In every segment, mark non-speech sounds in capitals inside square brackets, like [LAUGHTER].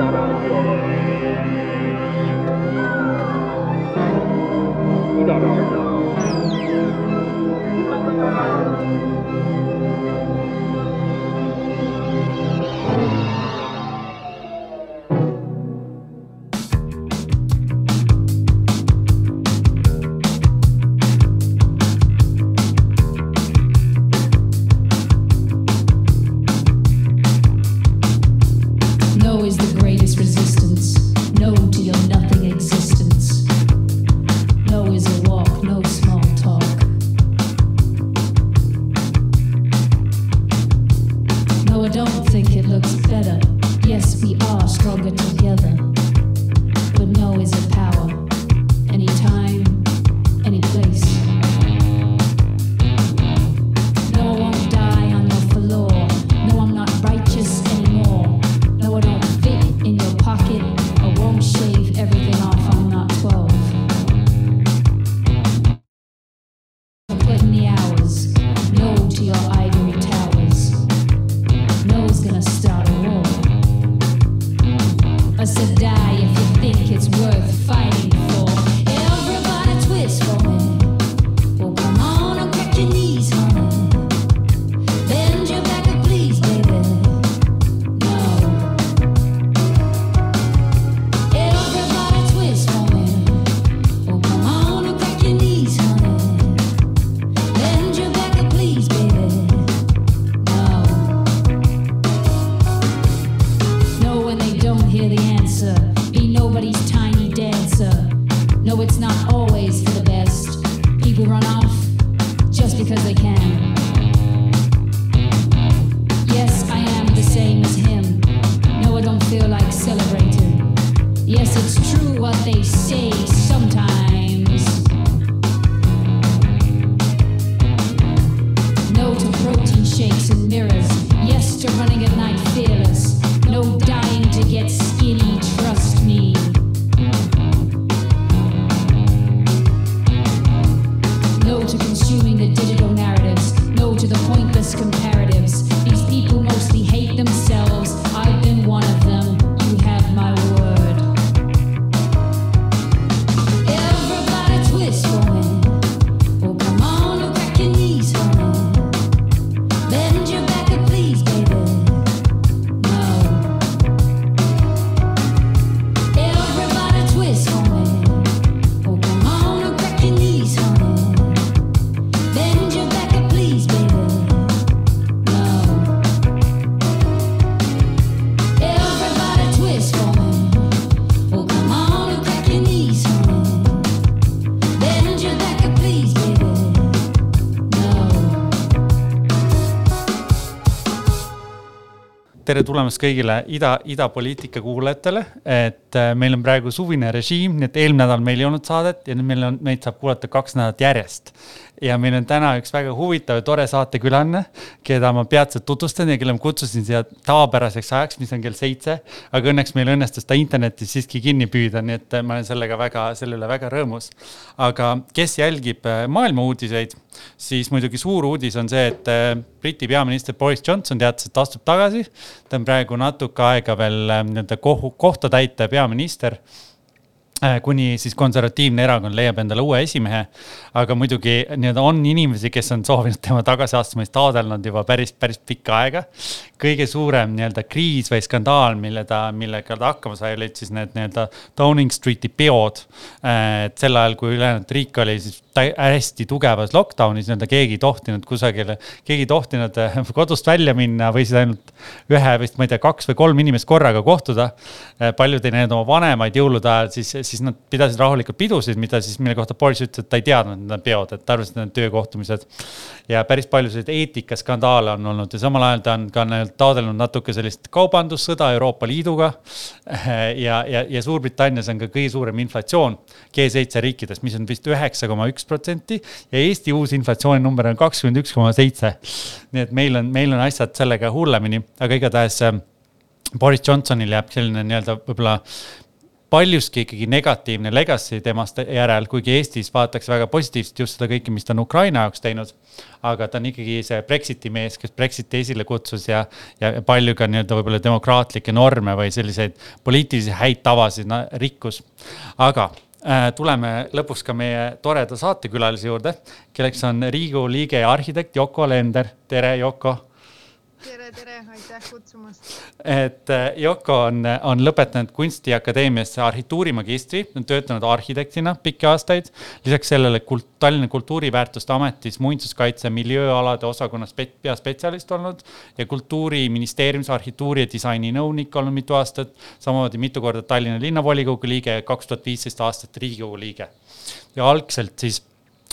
No tere tulemast kõigile ida, idapoliitika kuulajatele, et äh, meil on praegu suvine režiim, nii et eelmine nädal meil ei olnud saadet ja nüüd meil on, meid saab kuulata kaks nädalat järjest. Ja meil on täna üks väga huvitav ja tore saatekülaline, keda ma peatselt tutvustan ja kelle ma kutsusin siia tavapäraseks ajaks, mis on kell seitse. aga õnneks meil õnnestus ta internetis siiski kinni püüda, nii et äh, ma olen sellega väga, selle üle väga rõõmus. aga kes jälgib äh, maailma uudiseid, siis muidugi suur uudis on see, et äh, Briti peaminister Boris Johnson teatas, et astub tagasi. ta on praegu natuke aega veel nii-öelda kohta täita peaminister kuni siis konservatiivne erakond leiab endale uue esimehe. aga muidugi nii-öelda on inimesi, kes on soovinud tema tagasiastumist taotlenud juba päris, päris pikka aega. kõige suurem nii-öelda kriis või skandaal, mille ta, millega ta hakkama sai, olid siis need nii-öelda Downing Streeti peod. et sel ajal, kui ülejäänud riik oli siis hästi tugevas lockdown'is, nii-öelda keegi ei tohtinud kusagile, keegi ei tohtinud äh, kodust välja minna, võisid ainult ühe vist, ma ei tea, kaks või kolm inimest korraga kohtuda. paljud ei näinud oma vanemaid jõulude ajal, siis, siis nad pidasid rahulikult pidusid, mida siis, mille kohta Boris ütles, et ta ei teadnud, et need on peod, et ta arvas, et need on töökohtumised. ja päris palju selliseid eetikaskandaale on olnud ja samal ajal ta on ka nii-öelda taotlenud natuke sellist kaubandussõda Euroopa Liiduga. [LAUGHS] ja, ja, ja Suurbritannias on ka kõige suurem inflatsioon G7 riikides, mis on vist üheksa koma üks protsenti ja Eesti uus inflatsiooninumber on kakskümmend üks koma seitse. nii et meil on, meil on asjad sellega hullemini, aga igatahes äh, Boris Johnsonil jääb selline nii-öelda võib-olla paljuski ikkagi negatiivne legacy temast järel, kuigi Eestis vaadatakse väga positiivselt just seda kõike, mis ta on Ukraina jaoks teinud. aga ta on ikkagi see Brexiti mees, kes Brexiti esile kutsus ja, ja palju ka nii-öelda võib-olla demokraatlikke norme või selliseid poliitilisi häid tavasid no, rikkus. aga äh, tuleme lõpuks ka meie toreda saatekülalise juurde, kelleks on Riigikogu liige ja arhitekt Yoko Alender. tere, Yoko tere, tere, aitäh kutsumast. Et äh, Yoko on, on lõpetanud Kunstiakadeemias arhitektuurimagistri, on töötanud arhitektina pikki aastaid. lisaks sellele kult, Tallinna Kultuuriväärtuste Ametis muinsuskaitse miljööalade osakonnas peaspetsialist olnud ja Kultuuriministeeriumis arhitektuuri ja disaini nõunik olnud mitu aastat. samamoodi mitu korda Tallinna linnavolikogu liige, kaks tuhat viisteist aastat Riigikogu liige. ja algselt siis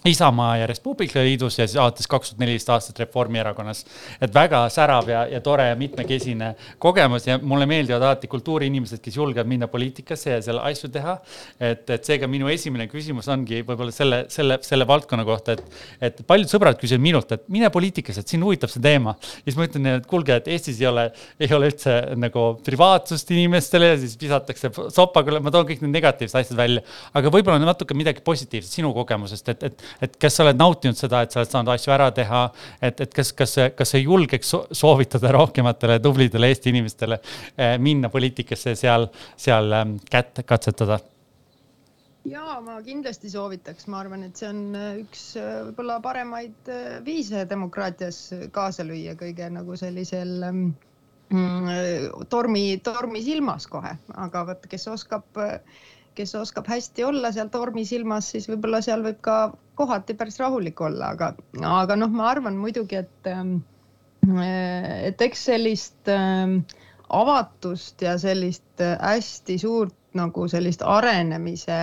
Isamaa ja Res Publica Liidus ja siis alates kaks tuhat neliteist aastat Reformierakonnas. et väga särav ja, ja tore ja mitmekesine kogemus ja mulle meeldivad alati kultuuriinimesed, kes julgevad minna poliitikasse ja seal asju teha. et, et seega minu esimene küsimus ongi võib-olla selle, selle, selle valdkonna kohta, et, et paljud sõbrad küsivad minult, et mine poliitikasse, et sind huvitab see teema. ja siis ma ütlen neile, et kuulge, et Eestis ei ole, ei ole üldse nagu privaatsust inimestele ja siis visatakse soppa, ma toon kõik need negatiivsed asjad välja. aga võib-olla natuke midagi positiivset sinu kogemusest, et, et et kas sa oled nautinud seda, et sa oled saanud asju ära teha, et, et kas, kas, kas sa julgeks soovitada rohkematele tublidele Eesti inimestele eh, minna poliitikasse seal, seal ähm, kätt katsetada? ja ma kindlasti soovitaks, ma arvan, et see on äh, üks äh, võib-olla paremaid viise demokraatias kaasa lüüa kõige nagu sellisel ähm, mm, tormi, tormis ilmas kohe, aga vot, kes oskab kes oskab hästi olla seal tormis ilmas, siis võib-olla seal võib ka kohati päris rahulik olla, aga, aga noh, ma arvan muidugi, et, ähm, et eks sellist ähm, avatust ja sellist äh, hästi suurt nagu sellist arenemise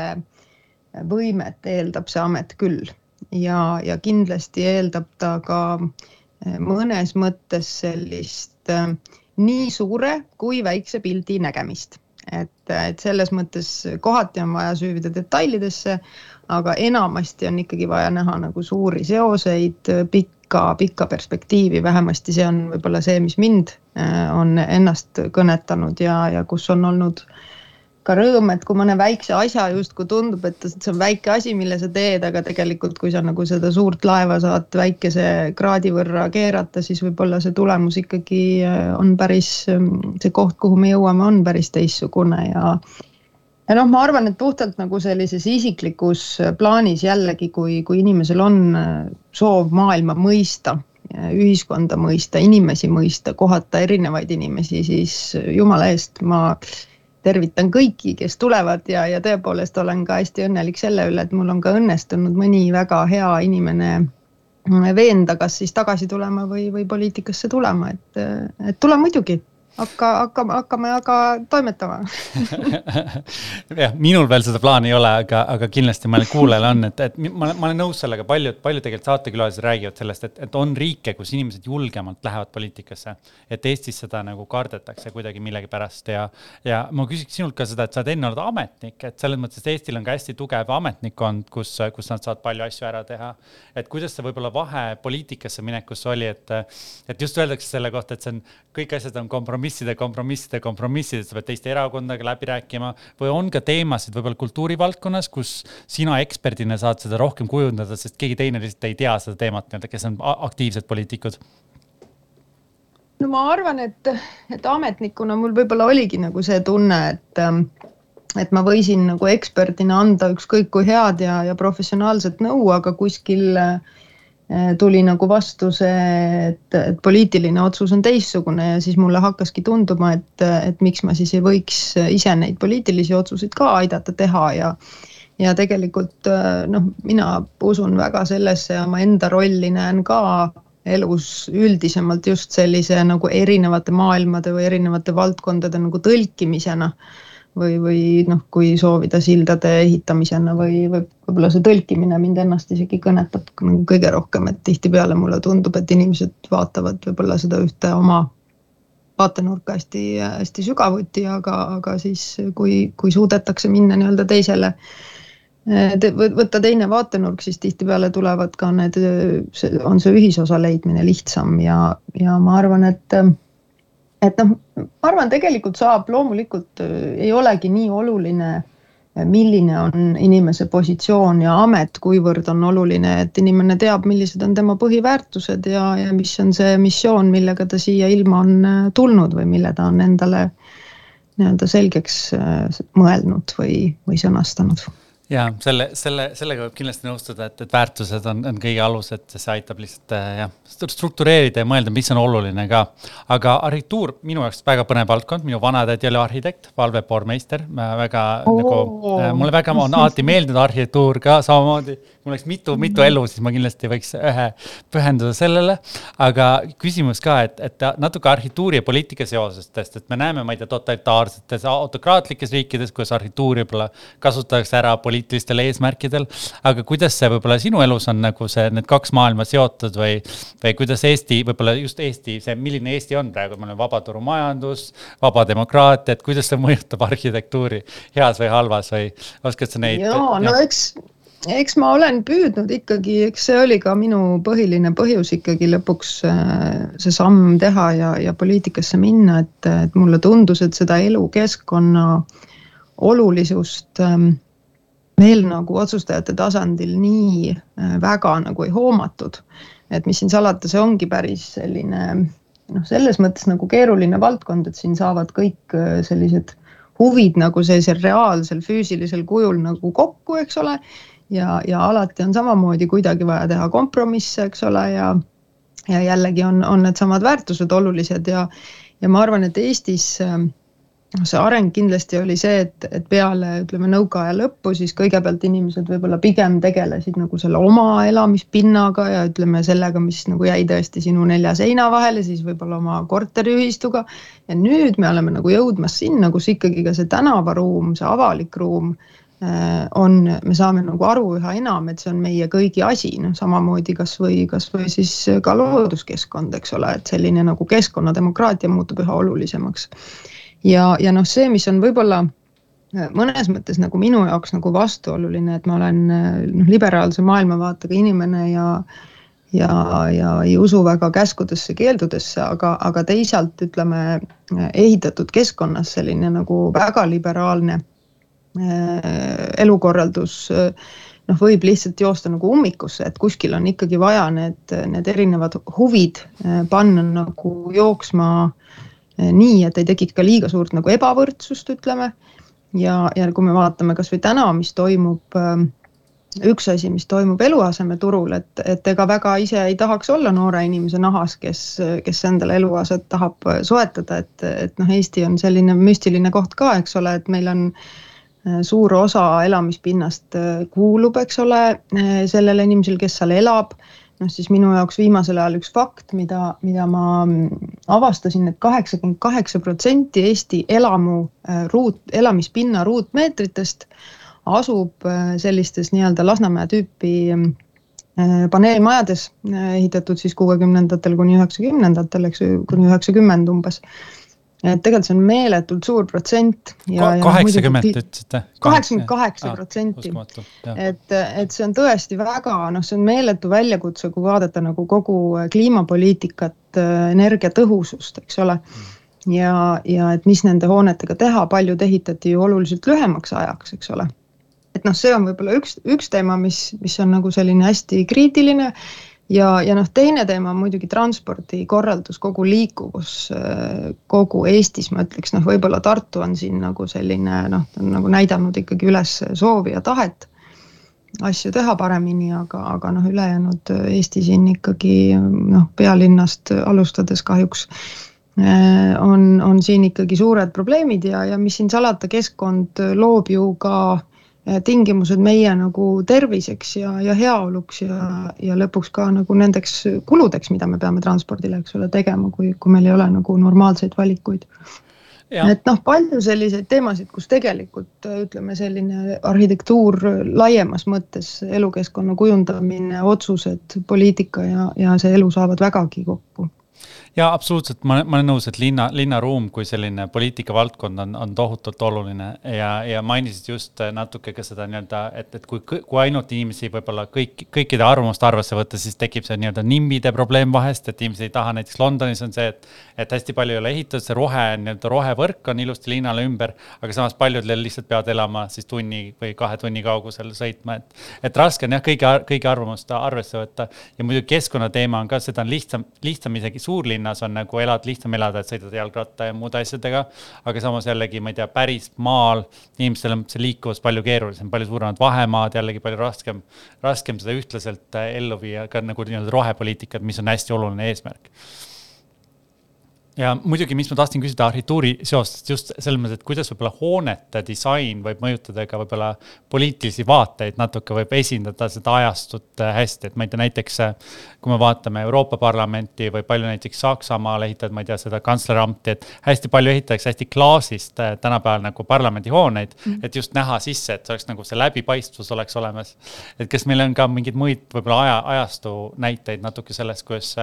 võimet eeldab see amet küll. Ja, ja kindlasti eeldab ta ka äh, mõnes mõttes sellist äh, nii suure kui väikse pildi nägemist et, et selles mõttes kohati on vaja süüvida detailidesse, aga enamasti on ikkagi vaja näha nagu suuri seoseid, pikka, pikka perspektiivi, vähemasti see on võib-olla see, mis mind äh, on ennast kõnetanud ja, ja kus on olnud ka rõõm, et kui mõne väikse asja justkui tundub, et see on väike asi, mille sa teed, aga tegelikult, kui sa nagu seda suurt laeva saad väikese kraadi võrra keerata, siis võib-olla see tulemus ikkagi äh, on päris, ähm, see koht, kuhu me jõuame, on päris teistsugune ja ja noh, ma arvan, et puhtalt nagu sellises isiklikus plaanis jällegi, kui, kui inimesel on äh, soov maailma mõista, ühiskonda mõista, inimesi mõista, kohata erinevaid inimesi, siis jumala eest ma tervitan kõiki, kes tulevad ja, ja tõepoolest olen ka hästi õnnelik selle üle, et mul on ka õnnestunud mõni väga hea inimene veenda, kas siis tagasi tulema või, või poliitikasse tulema, et, et tule muidugi hakka, hakkame, hakkame aga toimetama [LAUGHS] jah, minul veel seda plaani ei ole, aga, aga kindlasti mõnel kuulajal on, et, et ma, ma olen nõus sellega, paljud, paljud tegelikult saatekülalised räägivad sellest, et, et on riike, kus inimesed julgemalt lähevad poliitikasse. et Eestis seda nagu kardetakse kuidagi millegipärast ja, ja ma küsiks sinult ka seda, et sa oled enne olnud ametnik, et selles mõttes, et Eestil on ka hästi tugev ametnikkond, kus, kus nad saavad palju asju ära teha. et kuidas see võib-olla vahe poliitikasse minekusse oli, et, et just öeldakse selle kohta, et see on, kõik asjad on kompromiss kompromisside, kompromisside, kompromisside, sa pead teiste erakondadega läbi rääkima või on ka teemasid võib-olla kultuurivaldkonnas, kus sina eksperdina saad seda rohkem kujundada, sest keegi teine lihtsalt ei tea seda teemat nii-öelda, kes on aktiivsed poliitikud? no ma arvan, et, et ametnikuna mul võib-olla oligi nagu see tunne, et ähm, et ma võisin nagu eksperdina anda ükskõik kui head ja, ja professionaalset nõu, aga kuskil Äh, tuli nagu vastu see, et, et poliitiline otsus on teistsugune ja siis mulle hakkaski tunduma, et, et miks ma siis ei võiks ise neid poliitilisi otsuseid ka aidata teha ja ja tegelikult äh, noh, mina usun väga sellesse ja oma enda rolli näen ka elus üldisemalt just sellise nagu erinevate maailmade või erinevate valdkondade nagu tõlkimisena või, või noh, kui soovida sildade ehitamisena või, või võib-olla see tõlkimine mind ennast isegi kõnetab nagu kõige rohkem, et tihtipeale mulle tundub, et inimesed vaatavad võib-olla seda ühte oma vaatenurka hästi-hästi sügavuti, aga, aga siis kui, kui suudetakse minna nii-öelda teisele te, võtta teine vaatenurk, siis tihtipeale tulevad ka need, on see ühisosa leidmine lihtsam ja, ja ma arvan, et et noh, ma arvan, tegelikult saab loomulikult äh, ei olegi nii oluline, äh, milline on inimese positsioon ja amet, kuivõrd on oluline, et inimene teab, millised on tema põhiväärtused ja, ja mis on see missioon, millega ta siia ilma on äh, tulnud või mille ta on endale nii-öelda selgeks mõelnud või, või sõnastanud ja selle, selle, sellega võib kindlasti nõustuda, et, et väärtused on, on kõige alus, et see aitab lihtsalt jah, struktureerida ja mõelda, mis on oluline ka. aga arhitektuur minu jaoks väga põnev valdkond, minu vanatädi oli arhitekt, valvepoormeister, väga oh. nagu, mulle väga on [LAUGHS] alati meeldinud arhitektuur ka samamoodi mul oleks mitu-mitu elu, siis ma kindlasti võiks ühe pühenduda sellele. aga küsimus ka, et, et natuke arhitektuuri ja poliitika seosest, et me näeme, ma ei tea, totalitaarsetes autokraatlikes riikides, kus arhitektuuri võib-olla kasutatakse ära poliitilistel eesmärkidel. aga kuidas see võib-olla sinu elus on nagu see, need kaks maailma seotud või, või kuidas Eesti, võib-olla just Eesti, see, milline Eesti on praegu, meil on vabaturumajandus, vaba demokraatia, et kuidas see mõjutab arhitektuuri heas või halvas või oskad sa neid? ja, no eks eks ma olen püüdnud ikkagi, eks see oli ka minu põhiline põhjus ikkagi lõpuks äh, see samm teha ja, ja poliitikasse minna, et, et mulle tundus, et seda elukeskkonna olulisust ähm, meil nagu otsustajate tasandil nii äh, väga nagu ei hoomatud. et mis siin salata, see ongi päris selline noh, selles mõttes nagu keeruline valdkond, et siin saavad kõik äh, sellised huvid nagu sellisel reaalsel füüsilisel kujul nagu kokku, eks ole ja, ja alati on samamoodi kuidagi vaja teha kompromisse, eks ole, ja ja jällegi on, on needsamad väärtused olulised ja, ja ma arvan, et Eestis noh, see areng kindlasti oli see, et, et peale ütleme nõukaaja lõppu, siis kõigepealt inimesed võib-olla pigem tegelesid nagu selle oma elamispinnaga ja ütleme sellega, mis nagu jäi tõesti sinu nelja seina vahele, siis võib-olla oma korteriühistuga. ja nüüd me oleme nagu jõudmas sinna, kus ikkagi ka see tänavaruum, see avalik ruum Äh, on, me saame nagu aru üha enam, et see on meie kõigi asi, noh samamoodi kasvõi, kasvõi siis ka looduskeskkond, eks ole, et selline nagu keskkonnademokraatia muutub üha olulisemaks. ja, ja noh, see, mis on võib-olla äh, mõnes mõttes nagu minu jaoks nagu vastuoluline, et ma olen äh, noh, liberaalse maailmavaatega inimene ja ja, ja ei usu väga käskudesse, keeldudesse, aga, aga teisalt ütleme ehitatud keskkonnas selline nagu väga liberaalne Äh, elukorraldus äh, noh, võib lihtsalt joosta nagu ummikusse, et kuskil on ikkagi vaja need, need erinevad huvid äh, panna nagu jooksma nii, et ei tekiks ka liiga suurt nagu ebavõrdsust, ütleme. ja, ja kui me vaatame kasvõi täna, mis toimub, üks asi, mis toimub eluasemeturul, et, et ega väga ise ei tahaks olla noore inimese nahas, kes, kes endale eluaset tahab soetada, et, et noh, Eesti on selline müstiline koht ka, eks ole, et meil on äh, Äh, suur osa elamispinnast äh, kuulub, eks ole, äh, sellele inimesele, kes seal elab. noh, siis minu jaoks viimasel ajal üks fakt, mida, mida ma mm, avastasin et, et kaheksakümmend kaheksa protsenti Eesti elamu ruut, elamispinna ruutmeetritest asub sellistes nii-öelda Lasnamäe tüüpi paneelmajades ehitatud siis kuuekümnendatel kuni üheksakümnendatel, eks ju, kuni üheksakümmend umbes et tegelikult see on meeletult suur protsent. Kaheksakümmend ütlesite? kaheksakümmend kaheksa protsenti. et, et see on tõesti väga, noh, see on meeletu väljakutse, kui vaadata nagu kogu kliimapoliitikat, energiatõhusust, eks ole mm. ja, ja et mis nende hoonetega teha, paljud ehitati ju oluliselt lühemaks ajaks, eks ole. et noh, see on võib-olla üks, üks teema, mis, mis on nagu selline hästi kriitiline ja, ja noh, teine teema on muidugi transpordikorraldus, kogu liikuvus kogu Eestis, ma ütleks, noh, võib-olla Tartu on siin nagu selline noh, nagu näidanud ikkagi üles soovi ja tahet asju teha paremini, aga, aga noh, ülejäänud Eesti siin ikkagi noh, pealinnast alustades kahjuks on, on siin ikkagi suured probleemid ja, ja mis siin salata, keskkond loob ju ka äh, Äh, tingimused meie nagu terviseks ja, ja heaoluks ja, ja lõpuks ka nagu nendeks kuludeks, mida me peame transpordile, eks ole, tegema, kui, kui meil ei ole nagu normaalseid valikuid. et noh, palju selliseid teemasid, kus tegelikult ütleme, selline arhitektuur laiemas mõttes, elukeskkonna kujundamine, otsused, poliitika ja, ja see elu saavad vägagi kokku ja absoluutselt, ma, ma olen nõus, et linna, linnaruum kui selline poliitikavaldkond on, on tohutult oluline. Ja, ja mainisid just natuke ka seda nii-öelda, et, et kui, kui ainult inimesi võib-olla kõik, kõikide arvamust arvesse võtta, siis tekib see nii-öelda nimbide probleem vahest, et inimesed ei taha, näiteks Londonis on see, et, et hästi palju ei ole ehitatud, see rohe, nii-öelda rohevõrk on ilusti linnale ümber, aga samas paljud lihtsalt peavad elama siis tunni või kahe tunni kaugusel sõitma, et, et raske on jah, kõigi, kõigi arvamust arvesse võtta. Ja muidugi keskkonnateema on ka, seda on lihtsam, lihtsam isegi suurlinna linnas on nagu elad, lihtsam elada, et sõidad jalgratta ja muude asjadega. aga samas jällegi, ma ei tea, päris maal inimestel on see liikuvus palju keerulisem, palju suuremad vahemaad, jällegi palju raskem, raskem seda ühtlaselt äh, ellu viia, ka nagu nii-öelda rohepoliitikat, mis on hästi oluline eesmärk ja muidugi, mis ma tahtsin küsida arhitektuuri seostest just selles mõttes, et kuidas võib-olla hoonete disain võib mõjutada ka võib-olla poliitilisi vaateid natuke, võib esindada seda ajastut äh, hästi, et ma ei tea, näiteks äh, kui me vaatame Euroopa Parlamenti või palju näiteks Saksamaal ehitavad, ma ei tea, seda kantsleramti, et hästi palju ehitatakse hästi klaasist äh, tänapäeval nagu parlamendihooneid mm, -hmm. et just näha sisse, et see oleks nagu see läbipaistvus oleks olemas. et kas meil on ka mingeid muid võib-olla aja, ajastu näiteid natuke sellest, kuidas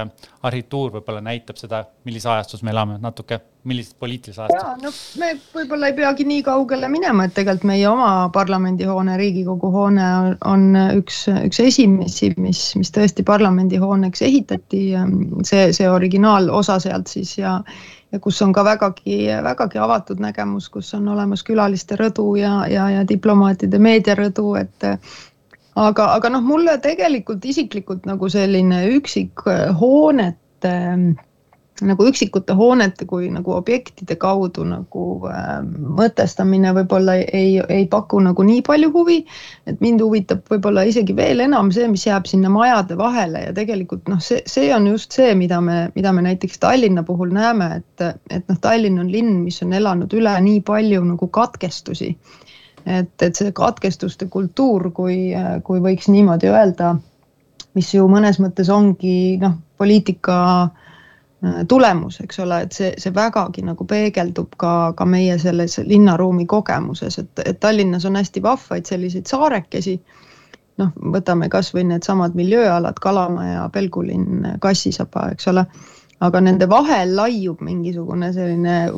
arhitektuur võib-olla näitab seda, millise ajastus kus me elame natuke, millised poliitilised ajastud? no me võib-olla ei peagi nii kaugele minema, et tegelikult meie oma parlamendihoone, Riigikogu hoone on, on üks, üks esimesi, mis, mis tõesti parlamendihooneks ehitati. see, see originaalosa sealt siis ja, ja kus on ka vägagi, vägagi avatud nägemus, kus on olemas külaliste rõdu ja, ja, ja diplomaatide meediarõdu, et aga, aga noh, mulle tegelikult isiklikult nagu selline üksik hoonete nagu üksikute hoonete kui nagu objektide kaudu nagu äh, mõtestamine võib-olla ei, ei paku nagu nii palju huvi. et mind huvitab võib-olla isegi veel enam see, mis jääb sinna majade vahele ja tegelikult noh, see, see on just see, mida me, mida me näiteks Tallinna puhul näeme, et, et noh, Tallinn on linn, mis on elanud üle nii palju nagu katkestusi. et, et see katkestuste kultuur, kui, kui võiks niimoodi öelda, mis ju mõnes mõttes ongi noh, poliitika tulemus, eks ole, et see, see vägagi nagu peegeldub ka, ka meie selles linnaruumi kogemuses, et, et Tallinnas on hästi vahvaid selliseid saarekesi. noh, võtame kasvõi needsamad miljööalad, Kalamaja, Pelgulinn, Kassisaba, eks ole. aga nende vahel laiub mingisugune selline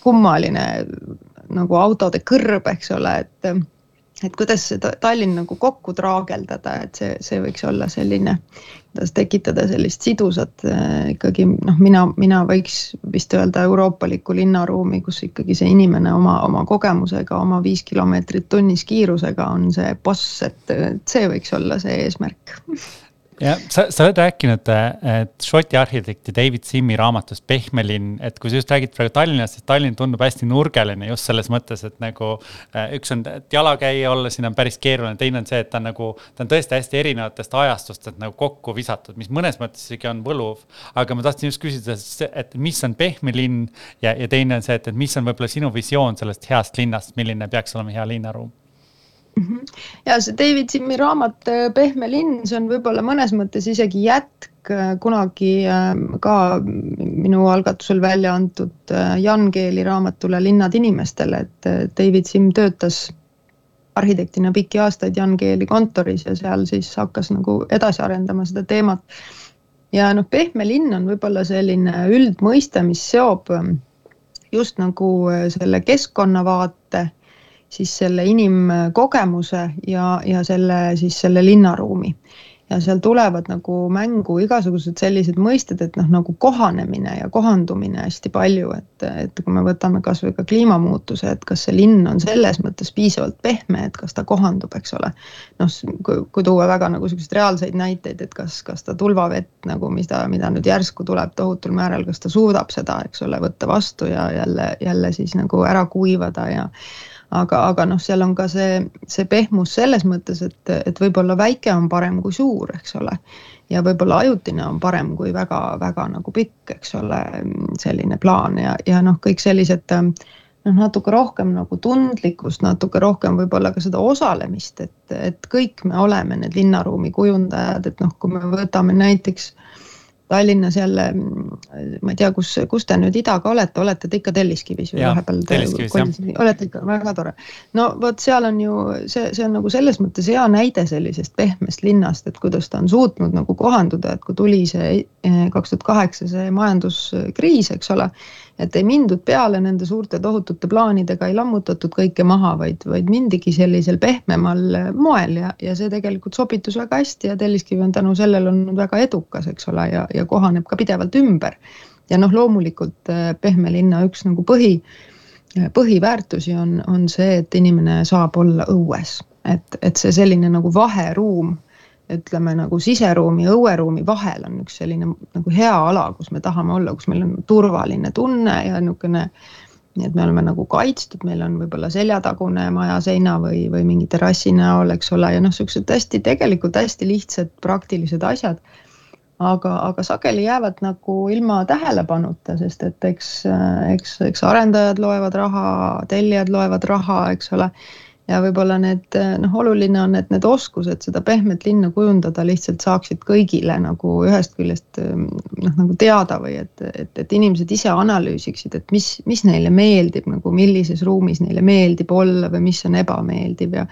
kummaline nagu autode kõrb, eks ole, et et kuidas seda Tallinn nagu kokku traageldada, et see, see võiks olla selline, kuidas tekitada sellist sidusat äh, ikkagi noh, mina, mina võiks vist öelda euroopalikku linnaruumi, kus ikkagi see inimene oma, oma kogemusega, oma viis kilomeetrit tunnis kiirusega on see boss, et, et see võiks olla see eesmärk ja sa, sa oled rääkinud, et Šoti arhitekti David Simmi raamatust Pehme linn, et kui sa just räägid praegu Tallinnast, siis Tallinn tundub hästi nurgeline just selles mõttes, et nagu äh, üks on, et jalakäija olla siin on päris keeruline, teine on see, et ta on nagu, ta on tõesti hästi erinevatest ajastustest nagu kokku visatud, mis mõnes mõttes isegi on võluv. aga ma tahtsin just küsida, et mis on pehme linn ja, ja teine on see, et, et mis on võib-olla sinu visioon sellest heast linnast, milline peaks olema hea linnaruum. Ja see David Simmi raamat äh, Pehme linn, see on võib-olla mõnes mõttes isegi jätk äh, kunagi ähm, ka minu algatusel välja antud äh, Jan Keeli raamatule Linnad inimestele, et David Simm töötas arhitektina pikki aastaid Jan Keeli kontoris ja seal siis hakkas nagu edasi arendama seda teemat. ja noh, pehme linn on võib-olla selline üldmõiste, mis seob ähm, just nagu selle keskkonnavaate siis selle inimkogemuse ja, ja selle siis selle linnaruumi. ja seal tulevad nagu mängu igasugused sellised mõisted, et noh, nagu kohanemine ja kohandumine hästi palju, et, et kui me võtame kasvõi ka kliimamuutuse, et kas see linn on selles mõttes piisavalt pehme, et kas ta kohandub, eks ole. noh, kui tuua väga nagu selliseid reaalseid näiteid, et kas, kas ta tulvavett nagu, mis ta, mida nüüd järsku tuleb tohutul määral, kas ta suudab seda, eks ole, võtta vastu ja jälle, jälle siis nagu ära kuivada ja aga, aga noh, seal on ka see, see pehmus selles mõttes, et, et võib-olla väike on parem kui suur, eks ole. ja võib-olla ajutine on parem kui väga-väga nagu pikk, eks ole, selline plaan ja, ja noh, kõik sellised noh, natuke rohkem nagu tundlikkust, natuke rohkem võib-olla ka seda osalemist, et, et kõik me oleme need linnaruumi kujundajad, et noh, kui me võtame näiteks Tallinnas jälle, ma ei tea, kus, kus te nüüd idaga olete, olete te ikka Telliskivis või vahepeal? Olete ikka, väga tore. no vot, seal on ju see, see on nagu selles mõttes hea näide sellisest pehmest linnast, et kuidas ta on suutnud nagu kohanduda, et kui tuli see eh, kaks tuhat kaheksa see majanduskriis, eks ole et ei mindud peale nende suurte tohutute plaanidega, ei lammutatud kõike maha, vaid, vaid mindigi sellisel pehmemal moel ja, ja see tegelikult sobitus väga hästi ja Telliskivi on tänu sellele olnud väga edukas, eks ole, ja, ja kohaneb ka pidevalt ümber. ja noh, loomulikult äh, pehme linna üks nagu põhi, põhiväärtusi on, on see, et inimene saab olla õues, et, et see selline nagu vaheruum ütleme nagu siseruumi õueruumi vahel on üks selline nagu hea ala, kus me tahame olla, kus meil on turvaline tunne ja niisugune nii et me oleme nagu kaitstud, meil on võib-olla seljatagune maja seina või, või mingi terrassi näol, eks ole, ja noh, niisugused hästi, tegelikult hästi lihtsad praktilised asjad. aga, aga sageli jäävad nagu ilma tähelepanuta, sest et eks, eks, eks arendajad loevad raha, tellijad loevad raha, eks ole ja võib-olla need noh, oluline on, et need oskused seda pehmet linna kujundada lihtsalt saaksid kõigile nagu ühest küljest noh, nagu teada või et, et, et inimesed ise analüüsiksid, et mis, mis neile meeldib nagu, millises ruumis neile meeldib olla või mis on ebameeldiv. Ja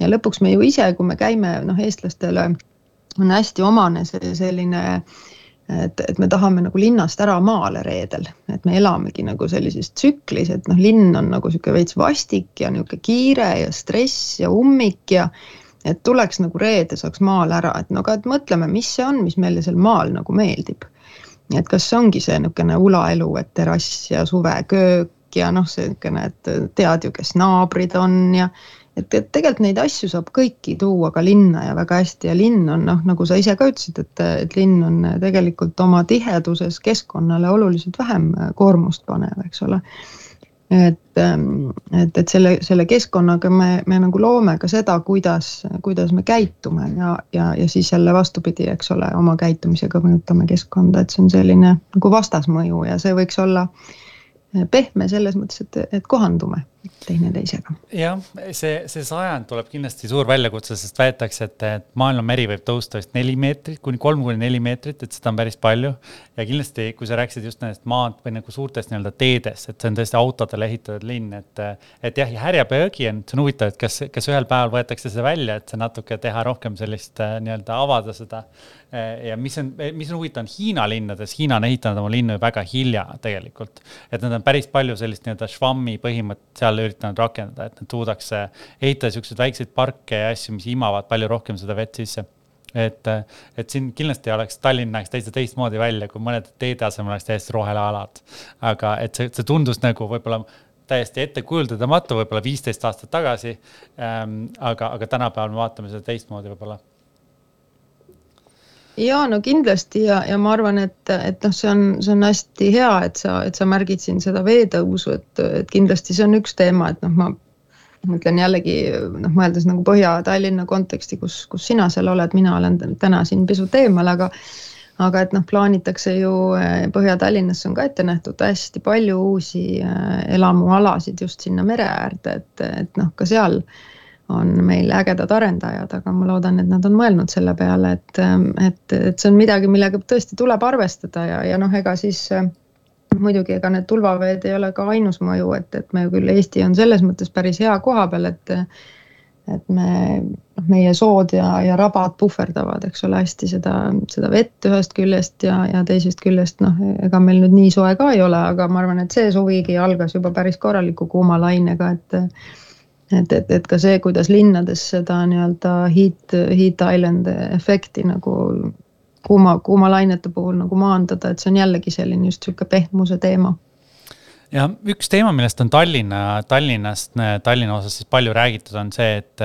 ja lõpuks me ju ise, kui me käime, noh, eestlastele on hästi omane see selline äh, et, et me tahame nagu linnast ära maale reedel, et me elamegi nagu sellises tsüklis, et noh, linn on nagu sihuke veits vastik ja niisugune kiire ja stress ja ummik ja et tuleks nagu reede saaks maale ära, et no aga et mõtleme, mis see on, mis meile seal maal nagu meeldib. et kas ongi see niisugune ulaelu, et terrass ja suveköök ja noh, see niisugune, et tead ju, kes naabrid on ja et, et tegelikult neid asju saab kõiki tuua ka linna ja väga hästi. Ja linn on noh, nagu sa ise ka ütlesid, et, et linn on tegelikult oma tiheduses keskkonnale oluliselt vähem koormust panev, eks ole. et, et, et selle, selle keskkonnaga me, me nagu loome ka seda, kuidas, kuidas me käitume ja, ja, ja siis jälle vastupidi, eks ole, oma käitumisega mõjutame keskkonda, et see on selline nagu vastasmõju ja see võiks olla pehme selles mõttes, et, et kohandume teineteisega. jah, see, see sajand tuleb kindlasti suur väljakutse, sest väidetakse, et, et maailma meri võib tõusta vist neli meetrit kuni kolm kuni neli meetrit, et seda on päris palju. ja kindlasti, kui sa rääkisid just nendest maad või nagu suurtest nii-öelda teedest, et see on tõesti autodele ehitatud linn, et, et jah, ja härjapöögi on, see on huvitav, et kas, kas ühel päeval võetakse see välja, et see natuke teha rohkem sellist nii-öelda avada seda. ja mis on, mis on huvitav, on Hiina linnades, Hiina on ehitanud oma linnu väga hilja tegelikult, et nad on päris palju sellist nii-öelda švammi põhimõtet seal seal üritanud rakendada, et nad suudaks ehitada siukseid väikseid parke ja asju, mis imavad palju rohkem seda vett sisse et, et siin kindlasti oleks, Tallinn näeks täitsa teistmoodi välja, kui mõned teede asemel oleks täiesti rohealad. aga et see, see tundus nagu võib-olla täiesti ettekujutadamatu, võib-olla viisteist aastat tagasi ähm,. aga, aga tänapäeval me vaatame seda teistmoodi võib-olla ja no kindlasti ja, ja ma arvan, et, et noh, see on, see on hästi hea, et sa, et sa märgid siin seda veetõusu, et, et kindlasti see on üks teema, et noh, ma mõtlen jällegi noh, mõeldes nagu Põhja-Tallinna konteksti, kus, kus sina seal oled, mina olen täna siin pisut eemal, aga aga et noh, plaanitakse ju eh, Põhja-Tallinnasse on ka ette nähtud hästi palju uusi eh, elamualasid just sinna mere äärde, et, et noh, ka seal äh, on meil ägedad arendajad, aga ma loodan, et nad on mõelnud selle peale, et, et, et see on midagi, millega tõesti tuleb arvestada ja, ja noh, ega siis muidugi ega need tulvaveed ei ole ka ainus mõju, et, et me küll, Eesti on selles mõttes päris hea koha peal, et et me, noh, meie sood ja, ja rabad puhverdavad, eks ole, hästi seda, seda vett ühest küljest ja, ja teisest küljest noh, ega meil nüüd nii soe ka ei ole, aga ma arvan, et see suvigi algas juba päris korraliku kuuma lainega, et et, et, et ka see, kuidas linnades seda nii-öelda heat, heat island efekti nagu kuuma, kuumalainete puhul nagu maandada, et see on jällegi selline just sihuke pehmuse teema. Ja üks teema, millest on Tallinna, Tallinnast, Tallinna osas siis palju räägitud, on see, et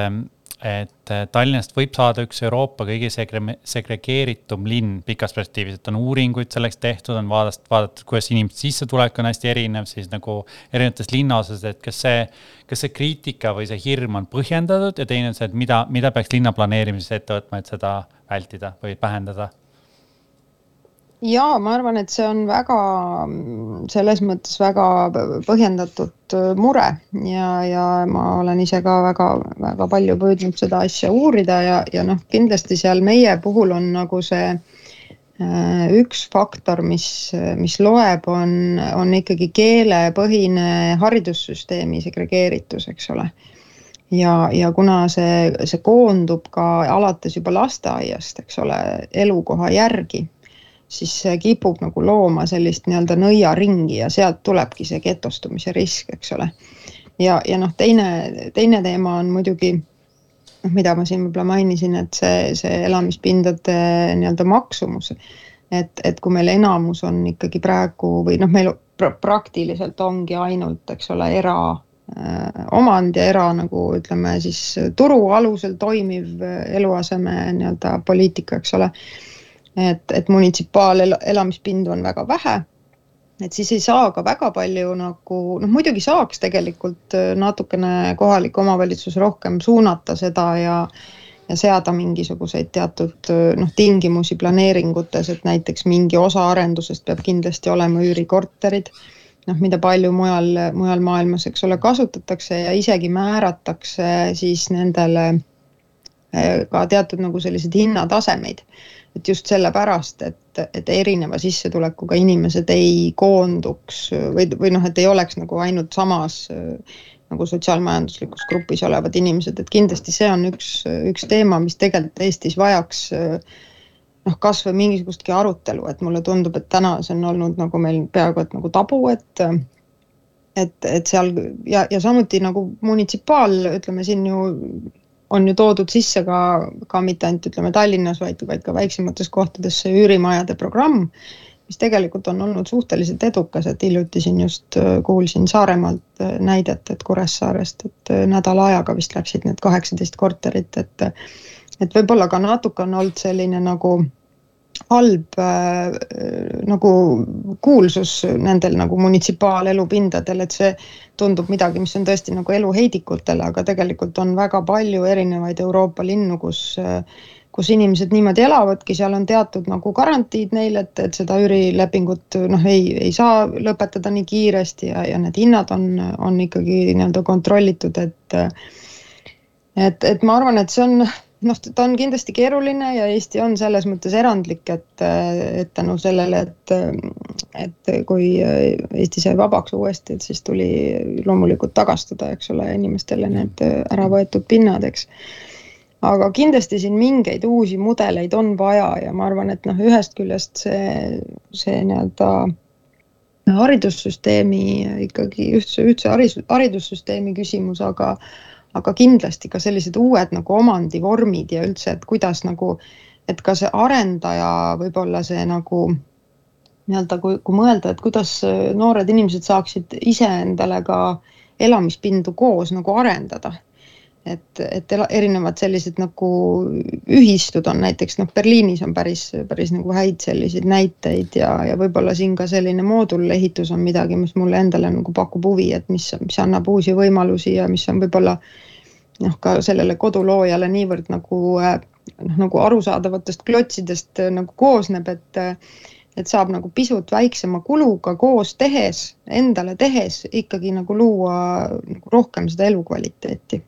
et äh, Tallinnast võib saada üks Euroopa kõige segre-, segregeeritum linn pikas perspektiivis, et on uuringuid selleks tehtud, on vaadast-, vaadatud, kuidas inimeste sissetulek on hästi erinev siis nagu erinevates linnaosades, et kas see, kas see kriitika või see hirm on põhjendatud ja teine on see, et mida, mida peaks linna planeerimises ette võtma, et seda vältida või vähendada ja ma arvan, et see on väga selles mõttes väga põhjendatud äh, mure ja, ja ma olen ise ka väga-väga palju püüdnud seda asja uurida ja, ja noh, kindlasti seal meie puhul on nagu see üks faktor, mis, mis loeb, on, on ikkagi keelepõhine haridussüsteemi segregeeritus, eks ole. ja, ja kuna see, see koondub ka alates juba lasteaiast, eks ole, elukoha järgi, siis see kipub nagu looma sellist nii-öelda nõiaringi ja sealt tulebki see getostumise risk, eks ole. ja, ja noh, teine, teine teema on muidugi noh, mida ma siin võib-olla mainisin, et see, see elamispindade nii-öelda maksumus. et, et kui meil enamus on ikkagi praegu või noh, meil pra praktiliselt ongi ainult, eks ole, era äh, omand ja era nagu ütleme siis turu alusel toimiv eluaseme nii-öelda poliitika, eks ole. Et, et munitsipaalelamispindu on väga vähe et siis ei saa ka väga palju nagu noh, muidugi saaks tegelikult äh, natukene kohalik omavalitsus rohkem suunata seda ja ja seada mingisuguseid teatud äh, noh, tingimusi planeeringutes, et näiteks mingi osa arendusest peab kindlasti olema üürikorterid. noh, mida palju mujal, mujal maailmas, eks ole, kasutatakse ja isegi määratakse siis nendele äh, ka teatud nagu selliseid hinnatasemeid et just sellepärast, et, et erineva sissetulekuga inimesed ei koonduks või, või noh, et ei oleks nagu ainult samas nagu sotsiaalmajanduslikus grupis olevad inimesed, et kindlasti see on üks, üks teema, mis tegelikult Eestis vajaks noh, kasvõi mingisugustki arutelu, et mulle tundub, et täna see on olnud nagu meil peaaegu et nagu tabu, et et, et seal ja, ja samuti nagu munitsipaal, ütleme siin ju on ju toodud sisse ka, ka mitte ainult ütleme Tallinnas, vaid, vaid ka väiksemates kohtades see üürimajade programm, mis tegelikult on olnud suhteliselt edukas, et hiljuti siin just äh, kuulsin Saaremaalt äh, näidet, et Kuressaarest, et äh, nädala ajaga vist läksid need kaheksateist korterit, et et võib-olla ka natuke on olnud selline nagu halb äh, nagu kuulsus nendel nagu munitsipaalelupindadel, et see tundub midagi, mis on tõesti nagu eluheidikutele, aga tegelikult on väga palju erinevaid Euroopa linnu, kus äh, kus inimesed niimoodi elavadki, seal on teatud nagu garantiid neil, et, et seda üürilepingut noh, ei, ei saa lõpetada nii kiiresti ja, ja need hinnad on, on ikkagi nii-öelda kontrollitud, et et, et ma arvan, et see on noh, ta on kindlasti keeruline ja Eesti on selles mõttes erandlik, et, et tänu sellele, et, et kui Eesti sai vabaks uuesti, et siis tuli loomulikult tagastada, eks ole, inimestele need ära võetud pinnad, eks. aga kindlasti siin mingeid uusi mudeleid on vaja ja ma arvan, et noh, ühest küljest see, see nii-öelda haridussüsteemi ikkagi ühtse, ühtse haridus, haridussüsteemi küsimus, aga aga kindlasti ka sellised uued nagu omandivormid ja üldse, et kuidas nagu, et ka see arendaja võib-olla see nagu nii-öelda, kui, kui mõelda, et kuidas noored inimesed saaksid iseendale ka elamispindu koos nagu arendada et, et erinevad sellised nagu ühistud on näiteks noh, Berliinis on päris, päris nagu häid selliseid näiteid ja, ja võib-olla siin ka selline moodulehitus on midagi, mis mulle endale nagu pakub huvi, et mis, mis annab uusi võimalusi ja mis on võib-olla noh, ka sellele koduloojale niivõrd nagu noh, nagu arusaadavatest klotsidest nagu koosneb, et et saab nagu pisut väiksema kuluga koos tehes, endale tehes ikkagi nagu luua nagu rohkem seda elukvaliteeti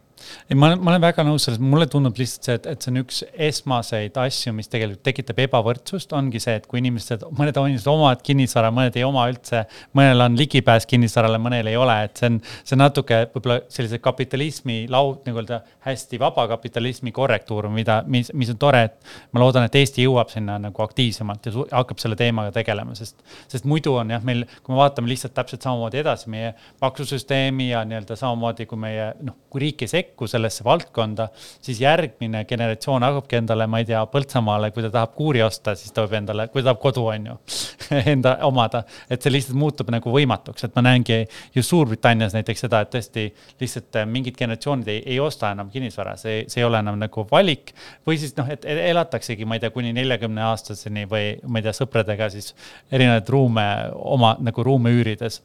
ei, ma olen, ma olen väga nõus selles, mulle tundub lihtsalt see, et, et see on üks esmaseid asju, mis tegelikult tekitab ebavõrdsust, ongi see, et kui inimesed, mõned inimesed omavad kinnisvara, mõned ei oma üldse, mõnel on ligipääs kinnisvarale, mõnel ei ole, et see on, see on natuke võib-olla sellise kapitalismi laud, nagu öelda, hästi vaba kapitalismi korrektuur, mida, mis, mis on tore, et ma loodan, et Eesti jõuab sinna nagu aktiivsemalt ja hakkab selle teemaga tegelema, sest, sest muidu on jah, meil, kui me vaatame lihtsalt täpselt samamoodi edasi meie maksusüsteemi ja nii-öelda samamoodi, kui meie noh, kui riik ei sekku sellesse valdkonda, siis järgmine generatsioon hakkabki endale, ma ei tea, Põltsamaale, kui ta tahab kuuri osta, siis ta võib endale, kui ta tahab kodu, on ju [LAUGHS] enda omada. et see lihtsalt muutub nagu võimatuks, et ma näengi ju Suurbritannias näiteks seda, et tõesti lihtsalt äh, mingid generatsioonid ei, ei osta enam kinnisvara, see, see ei ole enam nagu valik. või siis noh, et elataksegi, ma ei tea, kuni neljakümne aastaseni või ma ei tea, sõpradega siis erinevaid ruume oma nagu ruume üürides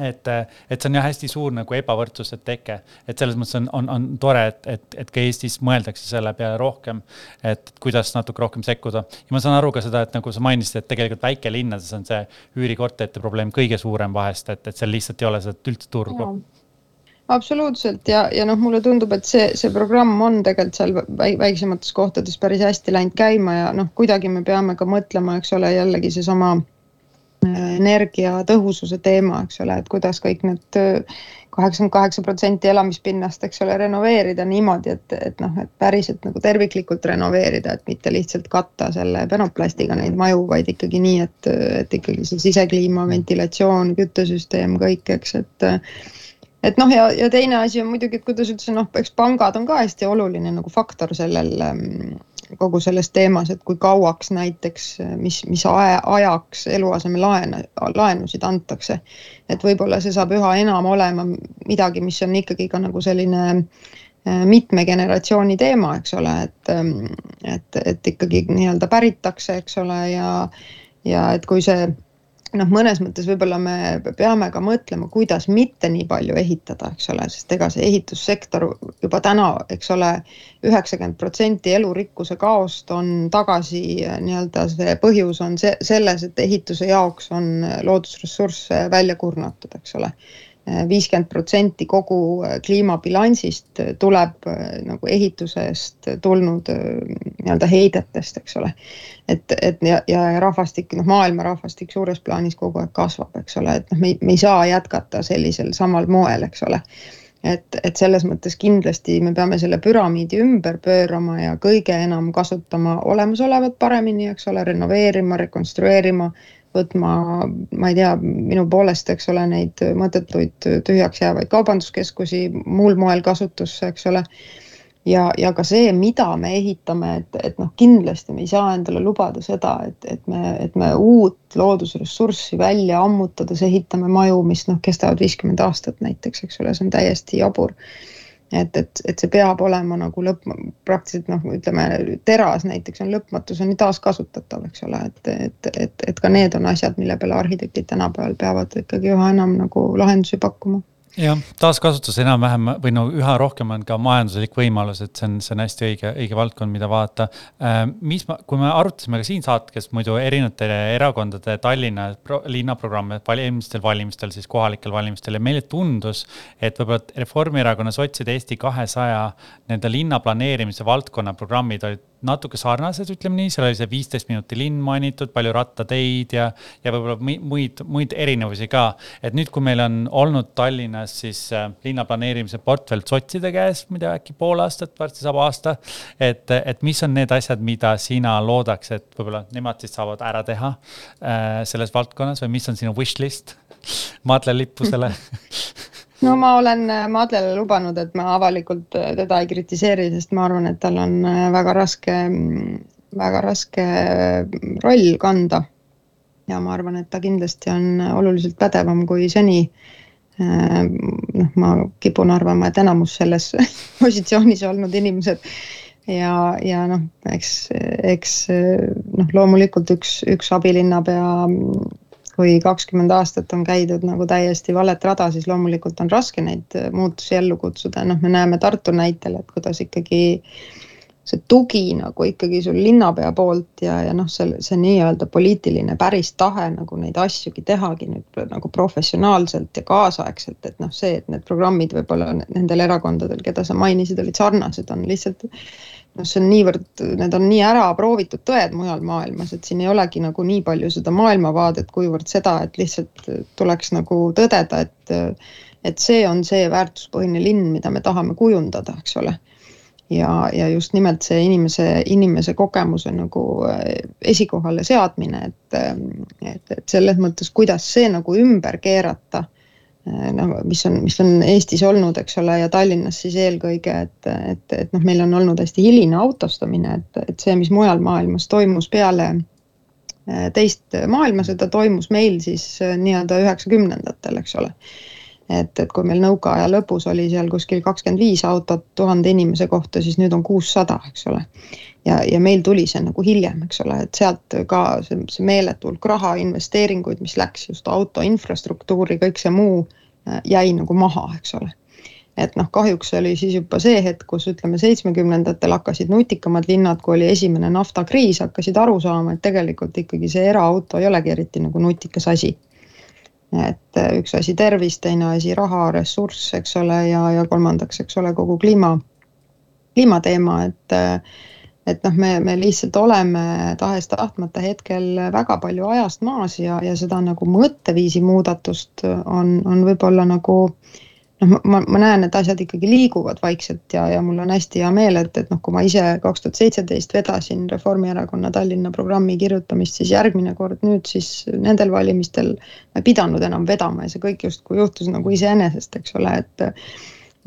et, et see on jah hästi suur nagu ebavõrdsuse teke, et selles mõttes on, on, on tore, et, et, et ka Eestis mõeldakse selle peale rohkem, et kuidas natuke rohkem sekkuda. ja ma saan aru ka seda, et nagu sa mainisid, et tegelikult väikelinnades on see üürikorterite probleem kõige suurem vahest, et, et seal lihtsalt ei ole seda üldse turgu. Absoluutselt. Ja, ja noh, mulle tundub, et see, see programm on tegelikult seal väiksemates kohtades päris hästi läinud käima ja noh, kuidagi me peame ka mõtlema, eks ole, jällegi seesama äh, energiatõhususe teema, eks ole, et kuidas kõik need äh, kaheksakümmend kaheksa protsenti elamispinnast, eks ole, renoveerida niimoodi, et, et noh, et päriselt nagu terviklikult renoveerida, et mitte lihtsalt katta selle penoplastiga neid maju, vaid ikkagi nii, et, et ikkagi see sisekliima, ventilatsioon, küttesüsteem, kõik, eks, et et noh, ja, ja teine asi on muidugi, et kuidas üldse noh, eks pangad on ka hästi oluline nagu faktor sellel ähm, kogu selles teemas, et kui kauaks näiteks, mis, mis aja, ajaks eluasemelaene, laenusid antakse. et võib-olla see saab üha enam olema midagi, mis on ikkagi ka nagu selline äh, mitme generatsiooni teema, eks ole, et, ähm, et, et ikkagi nii-öelda päritakse, eks ole, ja, ja et kui see noh, mõnes mõttes võib-olla me peame ka mõtlema, kuidas mitte nii palju ehitada, eks ole, sest ega see ehitussektor juba täna, eks ole, üheksakümmend protsenti elurikkuse kaost on tagasi nii-öelda see põhjus on see selles, et ehituse jaoks on loodusressursse välja kurnatud, eks ole viiskümmend protsenti kogu äh, kliimabilansist tuleb äh, nagu ehitusest tulnud äh, nii-öelda heidetest, eks ole. et, et ja, ja rahvastik, noh, maailma rahvastik suures plaanis kogu aeg kasvab, eks ole, et noh, me, me ei saa jätkata sellisel samal moel, eks ole et, et selles mõttes kindlasti me peame selle püramiidi ümber pöörama ja kõige enam kasutama olemasolevat paremini, eks ole, renoveerima, rekonstrueerima võtma, ma ei tea, minu poolest, eks ole, neid mõttetuid tühjaks jäävaid kaubanduskeskusi muul moel kasutusse, eks ole. ja, ja ka see, mida me ehitame, et, et noh, kindlasti me ei saa endale lubada seda, et, et me, et me uut loodusressurssi välja ammutades ehitame maju, mis noh, kestavad viiskümmend aastat näiteks, eks ole, see on täiesti jabur et, et, et see peab olema nagu lõpp, praktiliselt noh, ütleme teras näiteks on lõpmatuseni taaskasutatav, eks ole, et, et, et, et ka need on asjad, mille peale arhitektid tänapäeval peavad ikkagi üha enam nagu lahendusi pakkuma jah, taaskasutus enam-vähem või no üha rohkem on ka majanduslik võimalus, et see on, see on hästi õige, õige valdkond, mida vaadata. Äh, mis ma, kui me arutasime ka siin saatkes muidu erinevate erakondade Tallinna pro, linnaprogramme valimistel, valimistel siis kohalikel valimistel ja meile tundus, et võib-olla Reformierakonna, sotside, Eesti kahesaja nende linna planeerimise valdkonna programmid olid natuke sarnased, ütleme nii, seal oli see viisteist minuti linn mainitud, palju rattateid ja, ja võib-olla muid, muid erinevusi ka. et nüüd, kui meil on olnud Tallinnas siis äh, linna planeerimise portfell sotside käes, ma ei tea, äkki pool aastat, varsti saab aasta. et, et mis on need asjad, mida sina loodaks, et võib-olla nemad siis saavad ära teha äh, selles valdkonnas või mis on sinu wish list [LAUGHS] maadlelippusele [LAUGHS] no ma olen äh, Madlele lubanud, et ma avalikult äh, teda ei kritiseeri, sest ma arvan, et tal on äh, väga raske, mm, väga raske roll kanda. ja ma arvan, et ta kindlasti on oluliselt pädevam kui seni. noh, ma kipun arvama, et enamus selles [LAUGHS] positsioonis olnud inimesed ja, ja noh, eks, eks noh, loomulikult üks, üks abilinnapea kui kakskümmend aastat on käidud nagu täiesti valet rada, siis loomulikult on raske neid äh, muutusi ellu kutsuda, noh, me näeme Tartu näitel, et kuidas ikkagi see tugi nagu ikkagi sul linnapea poolt ja, ja noh, see, see nii-öelda poliitiline päris tahe nagu neid asjugi tehagi nüüd nagu professionaalselt ja kaasaegselt, et noh, see, et need programmid võib-olla nendel erakondadel, keda sa mainisid, olid sarnased, on lihtsalt noh, see on niivõrd, need on nii ära proovitud tõed mujal maailmas, et siin ei olegi nagu nii palju seda maailmavaadet, kuivõrd seda, et lihtsalt tuleks nagu tõdeda, et et see on see väärtuspõhine linn, mida me tahame kujundada, eks ole. ja, ja just nimelt see inimese, inimese kogemuse nagu esikohale seadmine, et, et, et selles mõttes, kuidas see nagu ümber keerata noh, mis on, mis on Eestis olnud, eks ole, ja Tallinnas siis eelkõige, et, et, et noh, meil on olnud hästi hiline autostumine, et, et see, mis mujal maailmas toimus peale äh, teist maailmasõda, toimus meil siis äh, nii-öelda üheksakümnendatel, eks ole. Et, et kui meil nõukaaja lõpus oli seal kuskil kakskümmend viis autot tuhande inimese kohta, siis nüüd on kuussada, eks ole ja, ja meil tuli see nagu hiljem, eks ole, et sealt ka see, see meeletu hulk raha, investeeringuid, mis läks just auto infrastruktuuri, kõik see muu äh, jäi nagu maha, eks ole. et noh, kahjuks oli siis juba see hetk, kus ütleme, seitsmekümnendatel hakkasid nutikamad linnad, kui oli esimene naftakriis, hakkasid aru saama, et tegelikult ikkagi see eraauto ei olegi eriti nagu nutikas asi et äh, üks asi tervis, teine asi raha, ressurss, eks ole, ja, ja kolmandaks, eks ole, kogu kliima, kliimateema, et et noh, me, me lihtsalt oleme tahes-tahtmata hetkel väga palju ajast maas ja, ja seda nagu mõtteviisi muudatust on, on võib-olla nagu äh, noh, ma, ma näen, et asjad ikkagi liiguvad vaikselt ja, ja mul on hästi hea meel, et, et noh, kui ma ise kaks tuhat seitseteist vedasin Reformierakonna Tallinna programmi kirjutamist, siis järgmine kord nüüd siis nendel valimistel ma ei pidanud enam vedama ja see kõik justkui juhtus nagu iseenesest, eks ole, et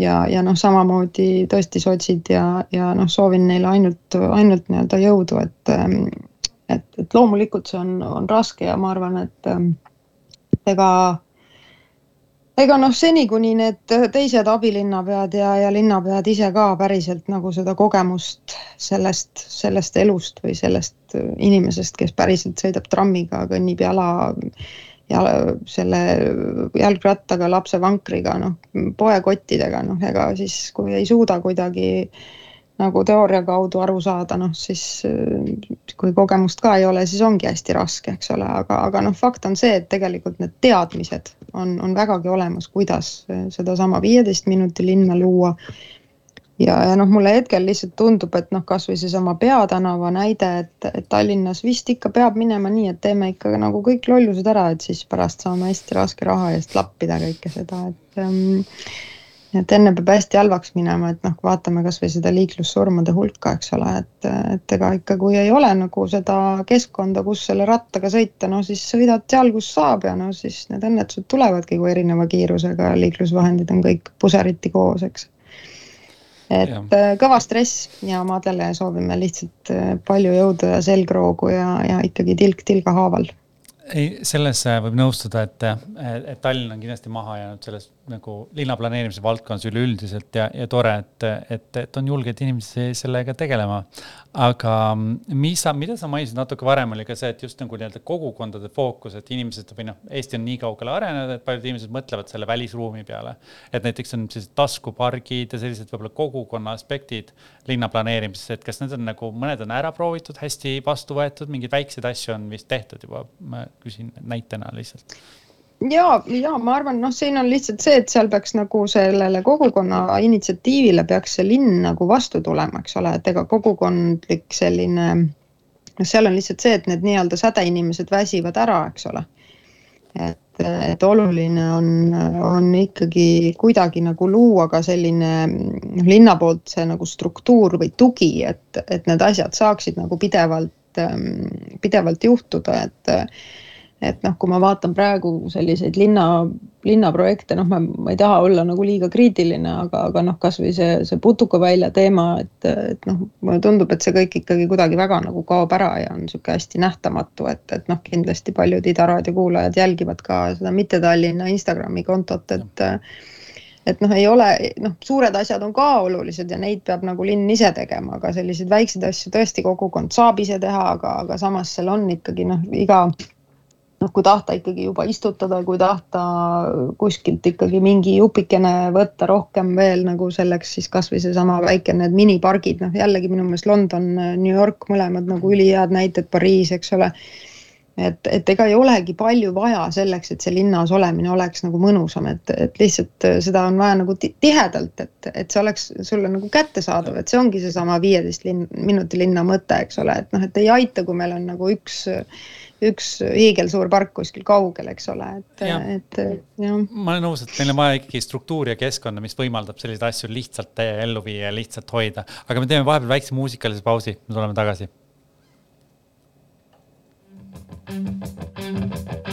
ja, ja noh, samamoodi tõesti sotsid ja, ja noh, soovin neile ainult, ainult nii-öelda jõudu, et et, et loomulikult see on, on raske ja ma arvan, et ega ega noh, seni kuni need teised abilinnapead ja, ja linnapead ise ka päriselt nagu seda kogemust sellest, sellest elust või sellest inimesest, kes päriselt sõidab trammiga, kõnnib jala ja selle jalgrattaga, lapsevankriga, noh, poekottidega, noh, ega siis, kui ei suuda kuidagi äh, nagu teooria kaudu aru saada, noh siis kui kogemust ka ei ole, siis ongi hästi raske, eks ole, aga, aga noh, fakt on see, et tegelikult need teadmised on, on vägagi olemas, kuidas sedasama viieteist minuti linna luua. ja, ja noh, mulle hetkel lihtsalt tundub, et noh, kasvõi seesama Peatänava näide, et, et Tallinnas vist ikka peab minema nii, et teeme ikka nagu kõik lollused ära, et siis pärast saame hästi raske raha eest lappida kõike seda, et ähm, et enne peab hästi halvaks minema, et noh, vaatame kasvõi seda liiklussurmade hulka, eks ole, et, et ega ikka, kui ei ole nagu seda keskkonda, kus selle rattaga sõita, no siis sõidad seal, kus saab ja no siis need õnnetused tulevadki, kui erineva kiirusega liiklusvahendid on kõik puseriti koos, eks. et ja. Äh, kõva stress ja Madele soovime lihtsalt äh, palju jõudu ja selgroogu ja, ja ikkagi tilk tilga haaval ei, selles äh, võib nõustuda, et, et Tallinn on kindlasti maha jäänud selles nagu linnaplaneerimise valdkonnas üleüldiselt ja, ja tore, et, et, et on julgeid inimesi sellega tegelema. aga mis sa, mida sa mainisid natuke varem, oli ka see, et just nagu nii-öelda kogukondade fookus, et inimesed või noh, Eesti on nii kaugele arenenud, et paljud inimesed mõtlevad selle välisruumi peale. et näiteks on sellised taskupargid ja sellised võib-olla kogukonna aspektid linna planeerimises, et kas need on nagu, mõned on ära proovitud, hästi vastu võetud, mingeid väikseid asju on vist tehtud juba, ma küsin näitena lihtsalt ja, ja ma arvan, noh, siin on lihtsalt see, et seal peaks nagu sellele kogukonna initsiatiivile peaks see linn nagu vastu tulema, eks ole, et ega kogukondlik selline, noh, seal on lihtsalt see, et need nii-öelda sädeinimesed väsivad ära, eks ole. et, et oluline on, on ikkagi kuidagi nagu luua ka selline noh, linna poolt see nagu struktuur või tugi, et, et need asjad saaksid nagu pidevalt, pidevalt juhtuda, et et noh, kui ma vaatan praegu selliseid linna, linnaprojekte, noh, ma, ma ei taha olla nagu liiga kriitiline, aga, aga noh, kasvõi see, see putukavälja teema, et, et noh, mulle tundub, et see kõik ikkagi kuidagi väga nagu kaob ära ja on niisugune hästi nähtamatu, et, et noh, kindlasti paljud Ida raadio kuulajad jälgivad ka seda mitte Tallinna Instagrami kontot, et et noh, ei ole, noh, suured asjad on ka olulised ja neid peab nagu linn ise tegema, aga selliseid väikseid asju tõesti kogukond saab ise teha, aga, aga samas seal on ikkagi noh, iga noh, kui tahta ikkagi juba istutada, kui tahta kuskilt ikkagi mingi jupikene võtta rohkem veel nagu selleks, siis kasvõi seesama väike need minipargid, noh jällegi minu meelest London, New York, mõlemad nagu ülihead näited, Pariis, eks ole. et, et ega ei olegi palju vaja selleks, et see linnas olemine oleks nagu mõnusam, et, et lihtsalt seda on vaja nagu tihedalt, et, et see oleks sulle nagu kättesaadav, et see ongi seesama viieteist linn, minuti linna mõte, eks ole, et noh, et ei aita, kui meil on nagu üks üks hiigelsuur park kuskil kaugel, eks ole, et, et jah. ma olen nõus, et meil on vaja ikkagi struktuuri ja keskkonda, mis võimaldab selliseid asju lihtsalt ellu viia ja lihtsalt hoida, aga me teeme vahepeal väikse muusikalise pausi, me tuleme tagasi. thank you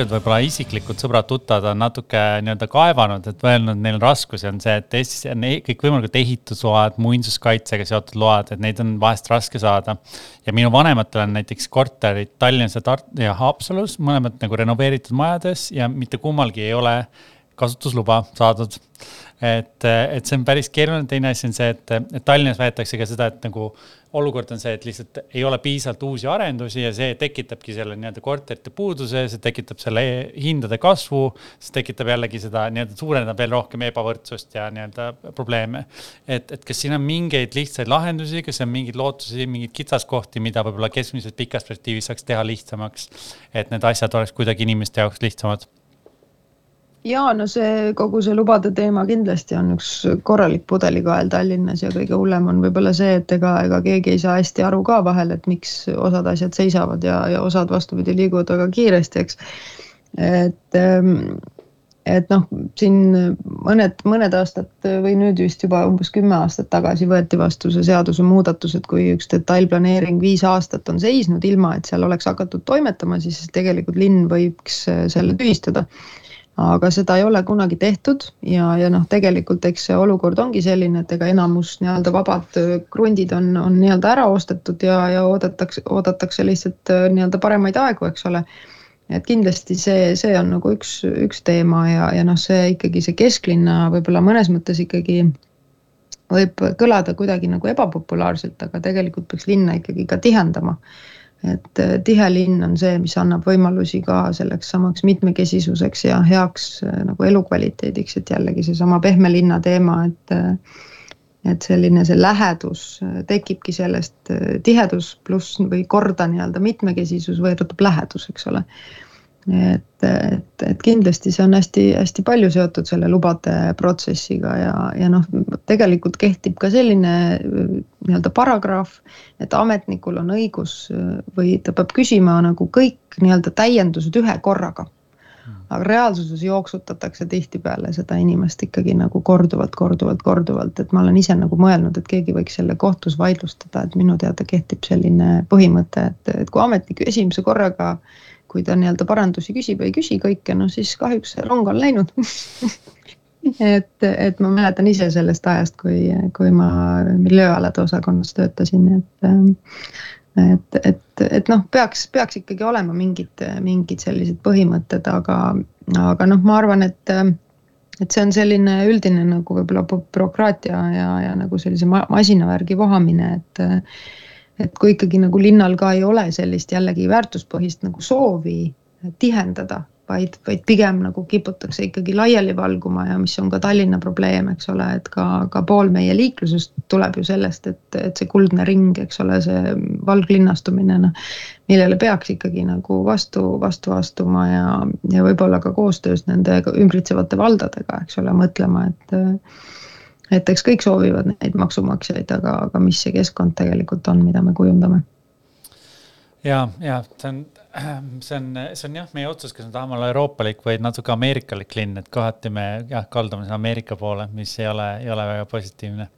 paljud võib-olla isiklikud sõbrad-tuttavad on natuke nii-öelda kaevanud, et öelnud, neil on raskusi, on see, et Eestis on e-, kõikvõimalikud ehitusload, muinsuskaitsega seotud load, et neid on vahest raske saada. ja minu vanematel on näiteks korterid Tallinnas ja Tart- ja Haapsalus, mõlemad nagu renoveeritud majades ja mitte kummalgi ei ole kasutusluba saadud. Et, et see on päris keeruline, teine asi on see, et, et Tallinnas väidetakse ka seda, et nagu olukord on see, et lihtsalt ei ole piisavalt uusi arendusi ja see tekitabki selle nii-öelda korterite puuduse, see tekitab selle hindade kasvu, see tekitab jällegi seda nii-öelda, suurendab veel rohkem ebavõrdsust ja nii-öelda probleeme. et, et kas siin on mingeid lihtsaid lahendusi, kas on mingeid lootusi, mingeid kitsaskohti, mida võib-olla keskmises pikas perspektiivis saaks teha lihtsamaks, et need asjad oleks kuidagi inimeste jaoks lihtsamad ja no see kogu see lubade teema kindlasti on üks korralik pudelikael Tallinnas ja kõige hullem on võib-olla see, et ega, ega keegi ei saa hästi aru ka vahel, et miks osad asjad seisavad ja, ja osad vastupidi liiguvad väga kiiresti, eks. et, ähm, et noh, siin mõned, mõned aastad või nüüd vist juba umbes kümme aastat tagasi võeti vastu see seadusemuudatus, et kui üks detailplaneering viis aastat on seisnud, ilma et seal oleks hakatud toimetama, siis tegelikult linn võiks selle tühistada aga seda ei ole kunagi tehtud ja, ja noh, tegelikult eks see olukord ongi selline, et ega enamus nii-öelda vabad krundid on, on nii-öelda ära ostetud ja, ja oodatakse, oodatakse lihtsalt äh, nii-öelda paremaid aegu, eks ole. et kindlasti see, see on nagu üks, üks teema ja, ja noh, see ikkagi see kesklinna võib-olla mõnes mõttes ikkagi võib kõlada kuidagi nagu ebapopulaarselt, aga tegelikult peaks linna ikkagi ka tihendama et äh, tihe linn on see, mis annab võimalusi ka selleks samaks mitmekesisuseks ja heaks äh, nagu elukvaliteediks, et jällegi seesama pehme linna teema, et äh, et selline see lähedus tekibki sellest tihedus pluss või korda nii-öelda mitmekesisus võrdub lähedus, eks ole et, et, et kindlasti see on hästi-hästi palju seotud selle lubade protsessiga ja, ja noh, tegelikult kehtib ka selline nii-öelda paragrahv, et ametnikul on õigus või ta peab küsima nagu kõik nii-öelda täiendused ühe korraga. aga reaalsuses jooksutatakse tihtipeale seda inimest ikkagi nagu korduvalt, korduvalt, korduvalt, et ma olen ise nagu mõelnud, et keegi võiks selle kohtus vaidlustada, et minu teada kehtib selline põhimõte, et, et kui ametnik esimese korraga äh, kui ta nii-öelda parandusi küsib, ei küsi kõike, no siis kahjuks see rong on läinud [LAUGHS] et, et ma mäletan ise sellest ajast, kui, kui ma miljööalade osakonnas töötasin, et et, et, et noh, peaks, peaks ikkagi olema mingid, mingid sellised põhimõtted, aga, aga noh, ma arvan, et et see on selline üldine nagu võib-olla bürokraatia ja, ja nagu sellise masinavärgi vohamine, et et kui ikkagi nagu linnal ka ei ole sellist jällegi väärtuspõhist nagu soovi tihendada, vaid, vaid pigem nagu kiputakse ikkagi laiali valguma ja mis on ka Tallinna probleem, eks ole, et ka, ka pool meie liiklusest tuleb ju sellest, et, et see kuldne ring, eks ole, see valglinnastumine, noh, millele peaks ikkagi nagu vastu, vastu astuma ja, ja võib-olla ka koostöös nende ümbritsevate valdadega, eks ole, mõtlema, et et eks kõik soovivad neid maksumaksjaid, aga, aga mis see keskkond tegelikult on, mida me kujundame? Ja, ja see on, [CLEARS THROAT] see on, see on jah, meie otsus, kas me tahame olla euroopalik või natuke ameerikalik linn, et kohati me jah, kaldume sinna Ameerika poole, mis ei ole, ei ole väga positiivne.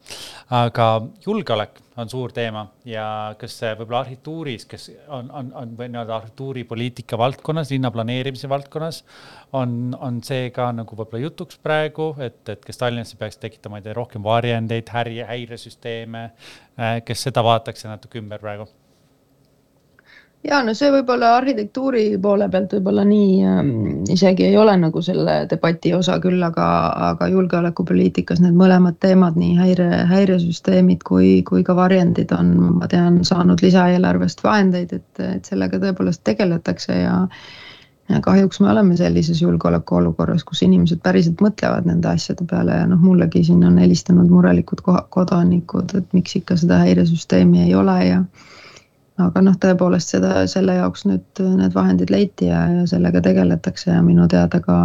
aga julgeolek on suur teema ja kas võib-olla arhitektuuris, kes on, on, on või nii-öelda arhitektuuripoliitika valdkonnas, linna planeerimise valdkonnas, on, on see ka nagu võib-olla jutuks praegu, et, et kas Tallinnasse peaks tekitama, ma ei tea, rohkem varjendeid, häri, häiresüsteeme, äh, kes seda vaadatakse natuke ümber praegu ja no see võib-olla arhitektuuri poole pealt võib-olla nii äh, isegi ei ole nagu selle debati osa küll, aga, aga julgeolekupoliitikas need mõlemad teemad, nii häire, häiresüsteemid kui, kui ka varjendid on, ma tean, saanud lisaeelarvest vahendeid, et, et sellega tõepoolest tegeletakse ja ja kahjuks me oleme sellises julgeolekuolukorras, kus inimesed päriselt mõtlevad nende asjade peale ja noh, mullegi siin on helistanud murelikud kodanikud, et miks ikka seda häiresüsteemi ei ole ja aga noh, tõepoolest seda, selle jaoks nüüd need vahendid leiti ja, ja sellega tegeletakse ja minu teada ka,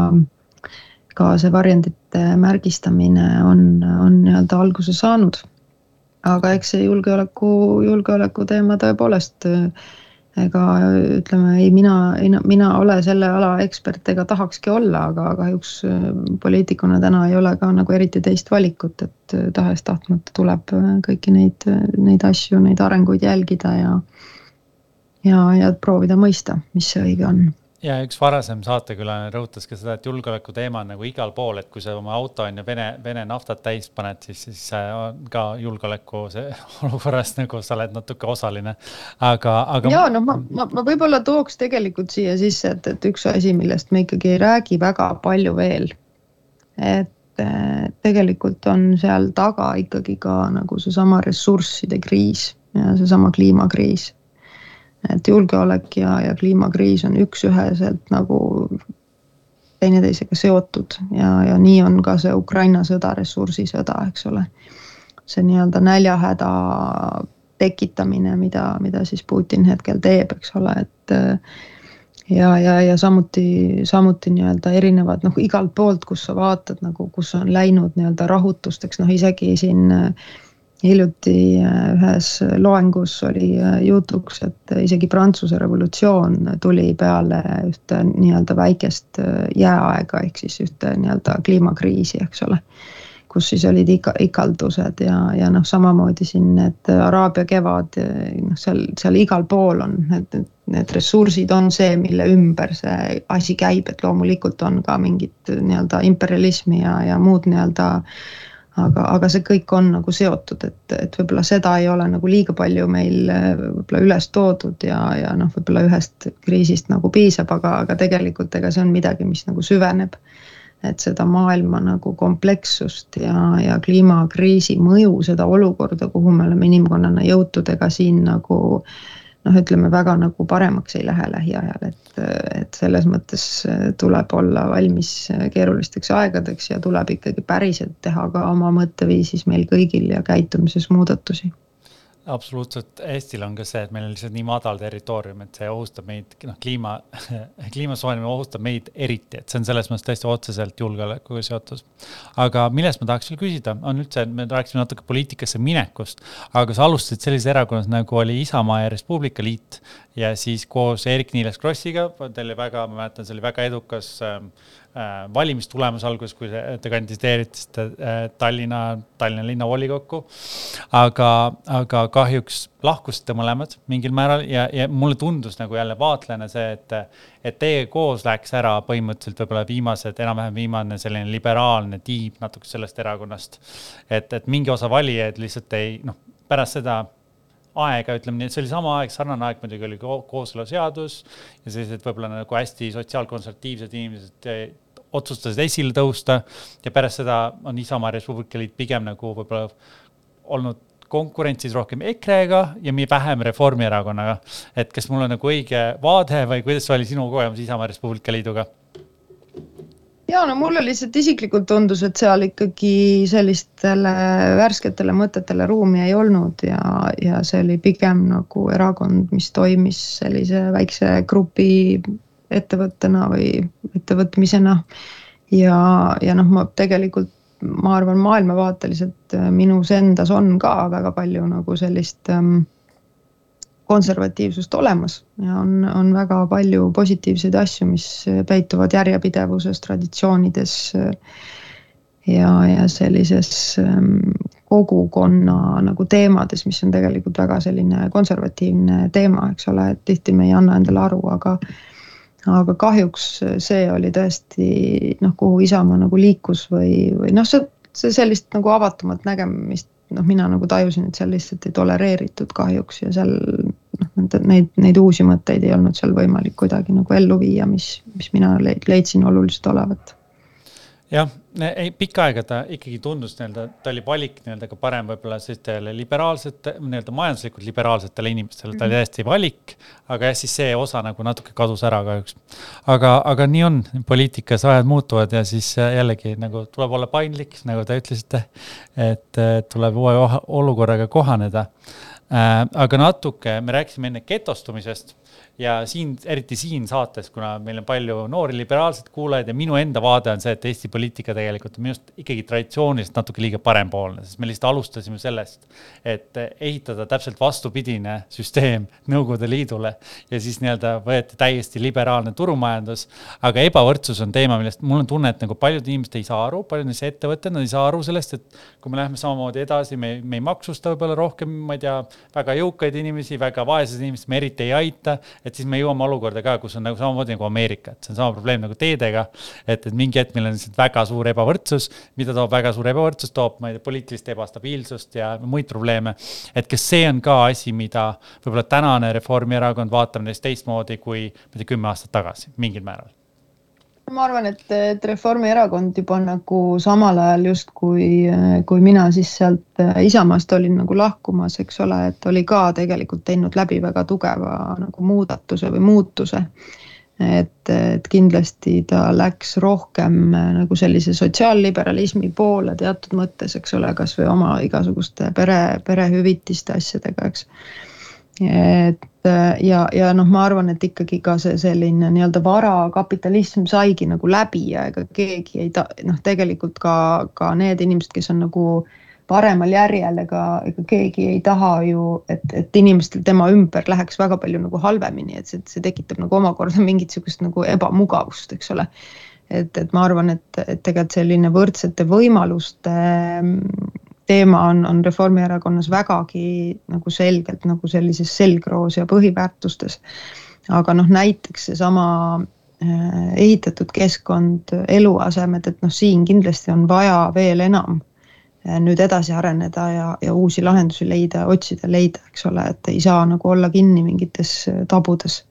ka see varjendite märgistamine on, on nii-öelda alguse saanud. aga eks see julgeoleku, julgeoleku teema tõepoolest ega ütleme, ei mina, ei mina ole selle ala ekspert ega tahakski olla, aga kahjuks poliitikuna täna ei ole ka nagu eriti teist valikut, et tahes-tahtmata tuleb kõiki neid, neid asju, neid arenguid jälgida ja ja, ja proovida mõista, mis see õige on ja üks varasem saatekülaline rõhutas ka seda, et julgeoleku teema on nagu igal pool, et kui sa oma auto on ju Vene, Vene naftat täis paned, siis, siis on ka julgeoleku see [LAUGHS] olukorras nagu sa oled natuke osaline. aga, aga. ja no ma, ma, ma võib-olla tooks tegelikult siia sisse, et, et üks asi, millest me ikkagi ei räägi väga palju veel. et tegelikult on seal taga ikkagi ka nagu seesama ressursside kriis ja seesama kliimakriis et julgeolek ja, ja kliimakriis on üks-üheselt nagu teineteisega seotud ja, ja nii on ka see Ukraina sõda, ressursisõda, eks ole. see nii-öelda näljahäda tekitamine, mida, mida siis Putin hetkel teeb, eks ole, et ja, ja, ja samuti, samuti nii-öelda erinevad noh, igalt poolt, kus sa vaatad nagu, kus on läinud nii-öelda rahutusteks, noh isegi siin äh, hiljuti äh, ühes loengus oli äh, jutuks, et isegi Prantsuse revolutsioon tuli peale ühte nii-öelda väikest äh, jääaega ehk siis ühte nii-öelda kliimakriisi, eks ole. kus siis olid ikka ikaldused ja, ja noh, samamoodi siin need Araabia kevad, noh, seal, seal igal pool on need, need ressursid on see, mille ümber see asi käib, et loomulikult on ka mingit nii-öelda imperialismi ja, ja muud nii-öelda äh, aga, aga see kõik on nagu seotud, et, et võib-olla seda ei ole nagu liiga palju meil äh, võib-olla üles toodud ja, ja noh, võib-olla ühest kriisist nagu piisab, aga, aga tegelikult ega see on midagi, mis nagu süveneb. et seda maailma nagu komplekssust ja, ja kliimakriisi mõju, seda olukorda, kuhu me oleme inimkonnana jõutud, ega siin nagu äh, noh, ütleme väga nagu paremaks ei lähe lähiajal, et, et selles mõttes tuleb olla valmis keerulisteks aegadeks ja tuleb ikkagi päriselt teha ka oma mõtteviisis meil kõigil ja käitumises muudatusi absoluutselt, Eestil on ka see, et meil on lihtsalt nii madal territoorium, et see ohustab meid, noh, kliima, [LAUGHS] kliima soojenemine ohustab meid eriti, et see on selles mõttes täiesti otseselt julgeolekuga seotud. aga millest ma tahaks veel küsida, on üldse, me rääkisime natuke poliitikasse minekust, aga sa alustasid sellises erakonnas nagu oli Isamaa ja Res Publica Liit ja siis koos Eerik-Niiles Krossiga, teil oli väga, ma mäletan, see oli väga edukas äh, valimistulemus alguses, kui te kandideerisite äh, Tallinna, Tallinna linnavolikokku. aga, aga kahjuks lahkusite mõlemad mingil määral ja, ja mulle tundus nagu jälle vaatlejana see, et, et teie koos läks ära põhimõtteliselt võib-olla viimased, enam-vähem viimane selline liberaalne tiib natuke sellest erakonnast. et, et mingi osa valijaid lihtsalt ei, noh, pärast seda aega, ütleme nii, et see oli sama aeg, sarnane aeg muidugi oli kooseluseadus ja sellised võib-olla nagu hästi sotsiaalkonservatiivsed inimesed otsustasid esile tõusta ja pärast seda on Isamaa Res Publica Liit pigem nagu võib-olla olnud konkurentsis rohkem EKRE-ga ja vähem Reformierakonnaga. et kas mul on nagu õige vaade või kuidas oli sinu kogemus Isamaa Res Publica Liiduga? Ja no mulle lihtsalt isiklikult tundus, et seal ikkagi sellistele värsketele mõtetele ruumi ei olnud ja, ja see oli pigem nagu erakond, mis toimis sellise väikse grupi ettevõttena või ettevõtmisena. ja, ja noh, ma tegelikult ma arvan, maailmavaateliselt minus endas on ka väga palju nagu sellist ähm, konservatiivsust olemas ja on, on väga palju positiivseid asju, mis peituvad järjepidevuses, traditsioonides ja, ja sellises ähm, kogukonna nagu teemades, mis on tegelikult väga selline konservatiivne teema, eks ole, et tihti me ei anna endale aru, aga aga kahjuks see oli tõesti noh, kuhu Isamaa nagu liikus või, või noh, see, see sellist nagu avatumat nägemist, noh, mina nagu tajusin, et seal lihtsalt ei tolereeritud kahjuks ja seal noh, neid, neid uusi mõtteid ei olnud seal võimalik kuidagi nagu ellu viia, mis, mis mina leidsin oluliselt olevat. Jah, ei pikka aega ta ikkagi tundus nii-öelda, ta oli valik nii-öelda ka parem võib-olla sellistele liberaalsete, nii-öelda majanduslikult liberaalsetele inimestele, ta oli mhm. täiesti valik. aga jah, siis see osa nagu natuke kadus ära kahjuks. aga, aga nii on, poliitikas ajad muutuvad ja siis jällegi nagu tuleb olla paindlik, nagu te ütlesite. et tuleb uue olukorraga kohaneda äh,. aga natuke, me rääkisime enne getostumisest ja siin, eriti siin saates, kuna meil on palju noori liberaalseid kuulajaid ja minu enda vaade on see, et Eesti poliitika tegelikult on minu arust ikkagi traditsiooniliselt natuke liiga parempoolne, sest me lihtsalt alustasime sellest, et ehitada täpselt vastupidine süsteem Nõukogude Liidule ja siis nii-öelda võeti täiesti liberaalne turumajandus. aga ebavõrdsus on teema, millest mul on tunne, et nagu paljud inimesed ei saa aru, paljud neist ettevõtted, nad ei saa aru sellest, et kui me läheme samamoodi edasi, me, me ei maksusta võib-olla rohkem, ma ei tea, väga jõukaid inimesi, väga vaeseid inimesi, me eriti ei aita et siis me jõuame olukorda ka, kus on nagu samamoodi nagu Ameerika, et see on sama probleem nagu teedega. et, et mingi hetk meil on lihtsalt väga suur ebavõrdsus, mida toob väga suur ebavõrdsus, toob, ma ei tea, poliitilist ebastabiilsust ja muid probleeme. et kas see on ka asi, mida võib-olla tänane Reformierakond vaatab neist teistmoodi kui, ma ei tea, kümme aastat tagasi mingil määral? Ma arvan, et, et Reformierakond juba nagu samal ajal justkui, kui mina siis sealt Isamaast olin nagu lahkumas, eks ole, et oli ka tegelikult teinud läbi väga tugeva nagu muudatuse või muutuse. et, et kindlasti ta läks rohkem nagu sellise sotsiaalliberalismi poole teatud mõttes, eks ole, kasvõi oma igasuguste pere, perehüvitiste asjadega, eks et ja, ja noh, ma arvan, et ikkagi ka see selline nii-öelda varakapitalism saigi nagu läbi ja ega keegi ei ta-, noh, tegelikult ka, ka need inimesed, kes on nagu paremal järjel, ega, ega keegi ei taha ju, et, et inimestel tema ümber läheks väga palju nagu halvemini, et see, see tekitab nagu omakorda mingit sihukest nagu ebamugavust, eks ole. et, et ma arvan, et, et tegelikult selline võrdsete võimaluste teema on, on Reformierakonnas vägagi nagu selgelt nagu sellises selgroos ja põhiväärtustes. aga noh, näiteks seesama äh, ehitatud keskkond, eluasemed, et noh, siin kindlasti on vaja veel enam äh, nüüd edasi areneda ja, ja uusi lahendusi leida, otsida, leida, eks ole, et ei saa nagu olla kinni mingites tabudes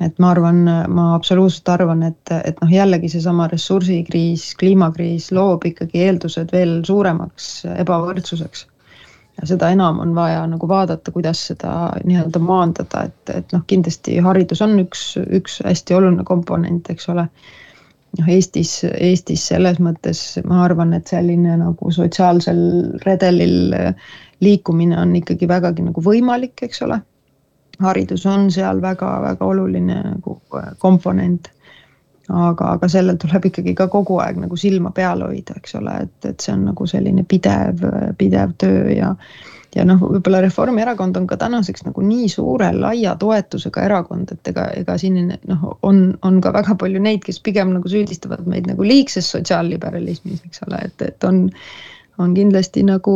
et ma arvan, ma absoluutselt arvan, et, et noh, jällegi seesama ressursikriis, kliimakriis loob ikkagi eeldused veel suuremaks ebavõrdsuseks. ja seda enam on vaja nagu vaadata, kuidas seda nii-öelda maandada, et, et noh, kindlasti haridus on üks, üks hästi oluline komponent, eks ole. noh, Eestis, Eestis selles mõttes ma arvan, et selline nagu sotsiaalsel redelil liikumine on ikkagi vägagi nagu võimalik, eks ole haridus on seal väga-väga oluline nagu komponent. aga, aga sellel tuleb ikkagi ka kogu aeg nagu silma peal hoida, eks ole, et, et see on nagu selline pidev, pidev töö ja ja noh, võib-olla Reformierakond on ka tänaseks nagu nii suure laia toetusega erakond, et ega, ega siin noh, on, on ka väga palju neid, kes pigem nagu süüdistavad meid nagu liigses sotsiaalliberalismis, eks ole, et, et on on kindlasti nagu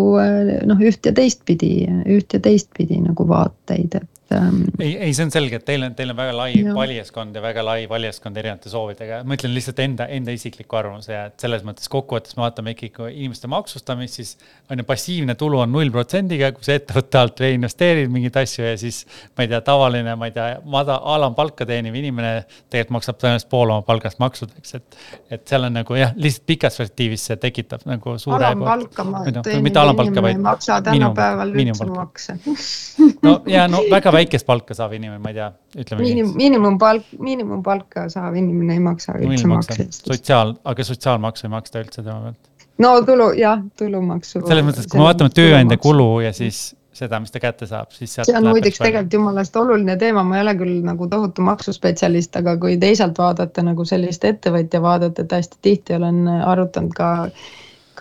noh, üht ja teistpidi, üht ja teistpidi nagu vaateid, et ähm.... ei, ei, see on selge, et teil on, teil on väga lai valijaskond ja väga lai valijaskond erinevate soovidega. ma ütlen lihtsalt enda, enda isikliku arvamuse ja et selles mõttes kokkuvõttes me vaatame ikkagi inimeste maksustamist, siis on ju passiivne tulu on null protsendiga, kui sa ettevõtte alt reinvesteerid mingeid asju ja siis ma ei tea, tavaline, ma ei tea, mada-, alampalka teeniv inimene tegelikult maksab tõenäoliselt pool oma palgast maksudeks, et, et seal on nagu jah, lihtsalt pikas perspektiivis see tekitab nagu suure. alampalka ma teenin, inimene ei maksa tänapäeval üldse makse. no ja no väga väike väikest palka saav inimene, ma ei tea, ütleme Miinimum, miinimumpalk, miinimumpalka saav inimene ei maksa üldse makse. sotsiaal, aga sotsiaalmaksu ei maksta üldse tema pealt? no tulu, jah, tulumaksu. selles mõttes, et kui me vaatame tööandja kulu ja siis seda, mis ta kätte saab, siis see on muideks tegelikult jumalast oluline teema, ma ei ole küll nagu tohutu maksuspetsialist, aga kui teisalt vaadata nagu sellist ettevõtja vaadet, et hästi tihti olen arutanud ka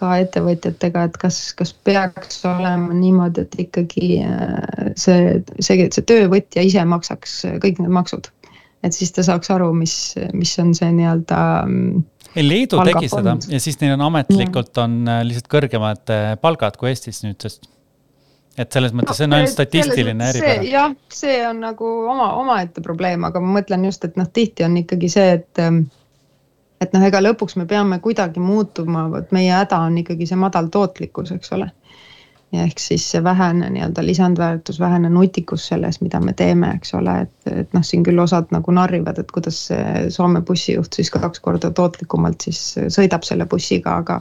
ka ettevõtjatega, et kas, kas peaks olema niimoodi, et ikkagi äh, see, see, see töövõtja ise maksaks kõik need maksud. et siis ta saaks aru, mis, mis on see nii-öelda. Mm, Leedu tegi seda ja siis neil on ametlikult on äh, lihtsalt kõrgemad äh, palgad kui Eestis nüüdsest et selles mõttes no, see on ainult statistiline äripära. jah, see on nagu oma, omaette probleem, aga ma mõtlen just, et noh, tihti on ikkagi see, et ähm, et noh, ega lõpuks me peame kuidagi muutuma, vot meie häda on ikkagi see madal tootlikkus, eks ole. Ehk siis see vähene nii-öelda lisandväärtus, vähene nutikus selles, mida me teeme, eks ole, et, et noh, siin küll osad nagu narrivad, et kuidas see Soome bussijuht siis kaks korda tootlikumalt siis sõidab selle bussiga, aga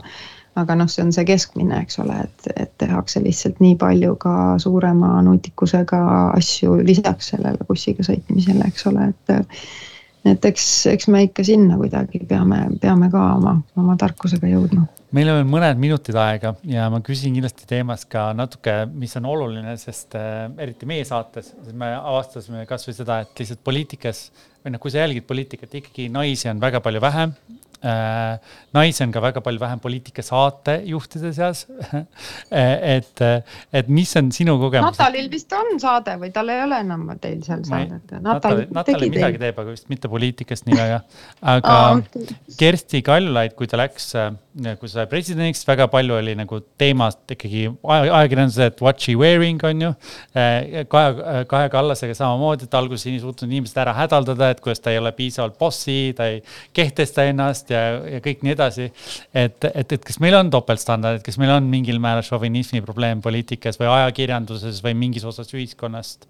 aga noh, see on see keskmine, eks ole, et, et tehakse lihtsalt nii palju ka suurema nutikusega asju lisaks sellele bussiga sõitmisele, eks ole, et et eks, eks me ikka sinna kuidagi peame, peame ka oma, oma tarkusega jõudma. meil on mõned minutid aega ja ma küsin kindlasti teemas ka natuke, mis on oluline, sest äh, eriti meie saates, me avastasime kasvõi seda, et lihtsalt poliitikas või noh, kui sa jälgid poliitikat, ikkagi naisi on väga palju vähem äh, naisi on ka väga palju vähem poliitika saatejuhtide seas [LAUGHS] et, et mis on sinu kogemus? Natalil vist on saade või tal ei ole enam teil seal saadet? Natal, Natali midagi teil. teeb, aga vist mitte poliitikast nii väga. [LAUGHS] aga ah, Kersti Kaljulaid, kui ta läks, kui sai presidendiks, väga palju oli nagu teemast ikkagi ajakirjanduses, et what she wearing on ju. Kaja, Kaja Kallasega samamoodi, et alguses ei suutnud inimesed ära hädaldada, et kuidas ta ei ole piisavalt bossi, ta ei kehtesta ennast ja, ja kõik nii edasi. et, et, et kas meil on topeltstandardid, kas meil on mingil määral šovinismi probleem poliitikas või ajakirjanduses või mingis osas ühiskonnast?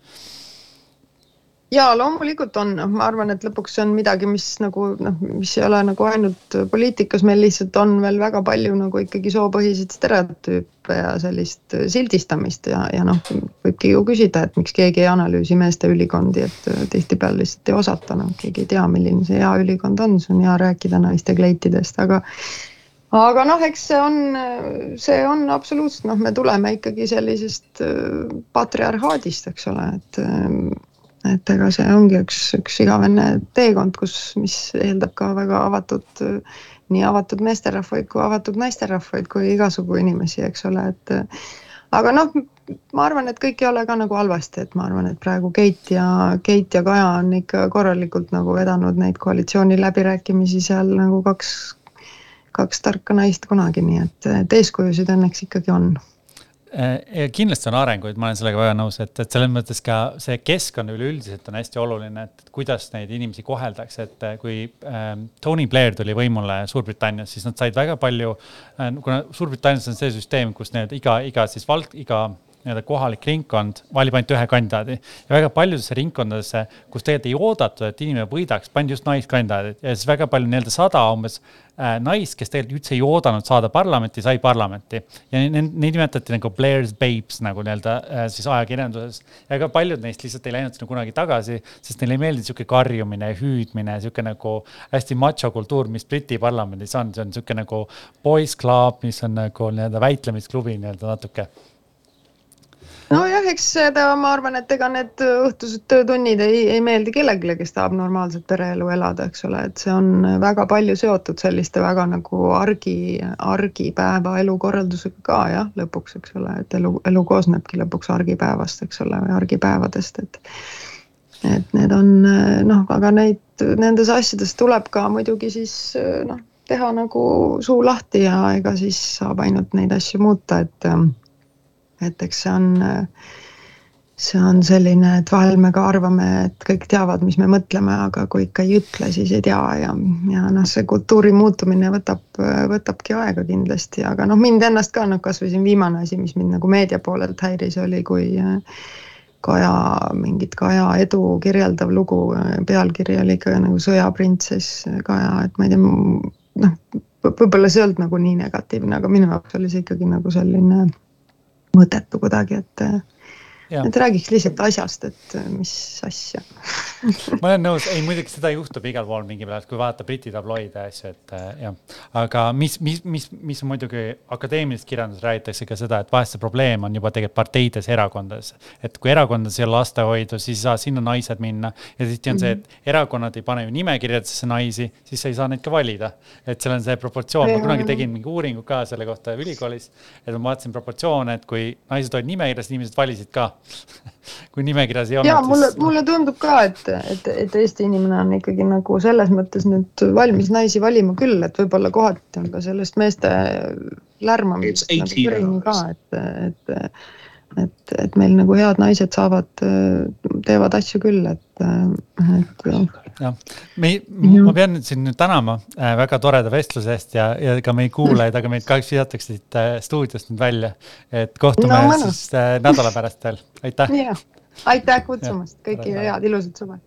Ja loomulikult on, noh, ma arvan, et lõpuks see on midagi, mis nagu noh, mis ei ole nagu ainult poliitikas, meil lihtsalt on veel väga palju nagu ikkagi soopõhiseid stereotüüpe ja sellist sildistamist ja, ja noh, võibki ju küsida, et miks keegi ei analüüsi meeste ülikondi, et tihtipeale lihtsalt ei osata, noh, keegi ei tea, milline see hea ülikond on, see on hea rääkida naiste kleitidest, aga aga noh, eks see on, see on absoluutselt, noh, me tuleme ikkagi sellisest patriarhaadist, eks ole, et et ega see ongi üks, üks igavene teekond, kus, mis eeldab ka väga avatud, nii avatud meesterahvaid kui avatud naisterahvaid kui igasugu inimesi, eks ole, et aga noh, ma arvan, et kõik ei ole ka nagu halvasti, et ma arvan, et praegu Keit ja, Keit ja Kaja on ikka korralikult nagu vedanud neid koalitsiooni läbirääkimisi seal nagu kaks, kaks tarka naist kunagi, nii et, et eeskujusid õnneks ikkagi on kindlasti on arenguid, ma olen sellega väga nõus, et, et selles mõttes ka see keskkond üleüldiselt on hästi oluline, et kuidas neid inimesi koheldakse, et äh, kui ähm, Tony Blair tuli võimule Suurbritannias, siis nad said väga palju äh,, kuna Suurbritannias on see süsteem, kus need iga, iga siis vald, iga nii-öelda kohalik ringkond valib ainult ühe kandidaadi ja väga paljudesse ringkondadesse, kus tegelikult ei oodatud, et inimene võidaks, pandi just naiskandidaadid ja siis väga palju nii-öelda sada umbes äh, naist, kes tegelikult üldse ei oodanud saada parlamenti, sai parlamenti. ja neid nimetati nagu Blair's babes nagu nii-öelda äh, siis ajakirjanduses. ja ka paljud neist lihtsalt ei läinud sinna kunagi tagasi, sest neile ei meeldi sihuke karjumine, hüüdmine, sihuke nagu hästi macho kultuur, mis Briti parlamendis on, see on sihuke nagu boys club, mis on nagu nii-öelda väitlemisklubi nii-öelda natuke nojah, eks seda ma arvan, et ega need õhtused töötunnid ei, ei meeldi kellelegi, kes tahab normaalset pereelu elada, eks ole, et see on väga palju seotud selliste väga nagu argi, argipäeva elukorraldusega ka jah, lõpuks, eks ole, et elu, elu koosnebki lõpuks argipäevast, eks ole, või argipäevadest, et et need on noh, aga neid, nendes asjades tuleb ka muidugi siis noh, teha nagu suu lahti ja ega siis saab ainult neid asju muuta, et et eks see on, see on selline, et vahel me ka arvame, et kõik teavad, mis me mõtleme, aga kui ikka ei ütle, siis ei tea ja, ja noh, see kultuuri muutumine võtab, võtabki aega kindlasti, aga noh, mind ennast ka noh, kasvõi siin viimane asi, mis mind nagu meedia poolelt häiris, oli, kui Kaja, mingit Kaja edu kirjeldav lugu, pealkiri oli ikka nagu Sõjaprintsess Kaja, et ma ei tea, noh, võib-olla see ei olnud nagu nii negatiivne, aga minu jaoks oli see ikkagi nagu selline mõttetu kuidagi, et et räägiks lihtsalt asjast, et äh, mis asja ma olen nõus, ei muidugi seda juhtub igal pool mingi peal, kui vaadata Briti tabloide asju, et äh, jah. aga mis, mis, mis, mis muidugi akadeemilises kirjanduses räägitakse ka seda, et vahest see probleem on juba tegelikult parteides, erakondades. et kui erakondades ei ole lastehoidu, siis ei saa sinna naised minna ja tihti on see, et mhm. erakonnad ei pane ju nimekirjadesse naisi, siis sa ei saa neid ka valida. et seal on see proportsioon, ma kunagi tegin mingi uuringu ka selle kohta ülikoolis, et ma vaatasin proportsioone, et kui naised olid nimekirjas, inimesed valisid ka [LAUGHS] kui nimekirjas ei olnud. ja mulle siis..., mulle tundub ka, et, et, et Eesti inimene on ikkagi nagu selles mõttes nüüd valmis naisi valima küll, et võib-olla kohati on ka sellest meeste lärmamisest nagu kõrini ka, et, et et, et meil nagu head naised saavad, teevad asju küll, et, et. jah, me, ma pean nüüd sind nüüd tänama äh, väga toreda vestluse eest ja, ja ka meie kuulajaid, aga meid kahjuks visatakse siit äh, stuudiost nüüd välja. et kohtume no, siis äh, nädala pärast veel, aitäh. aitäh kutsumast, kõike head, ilusat suve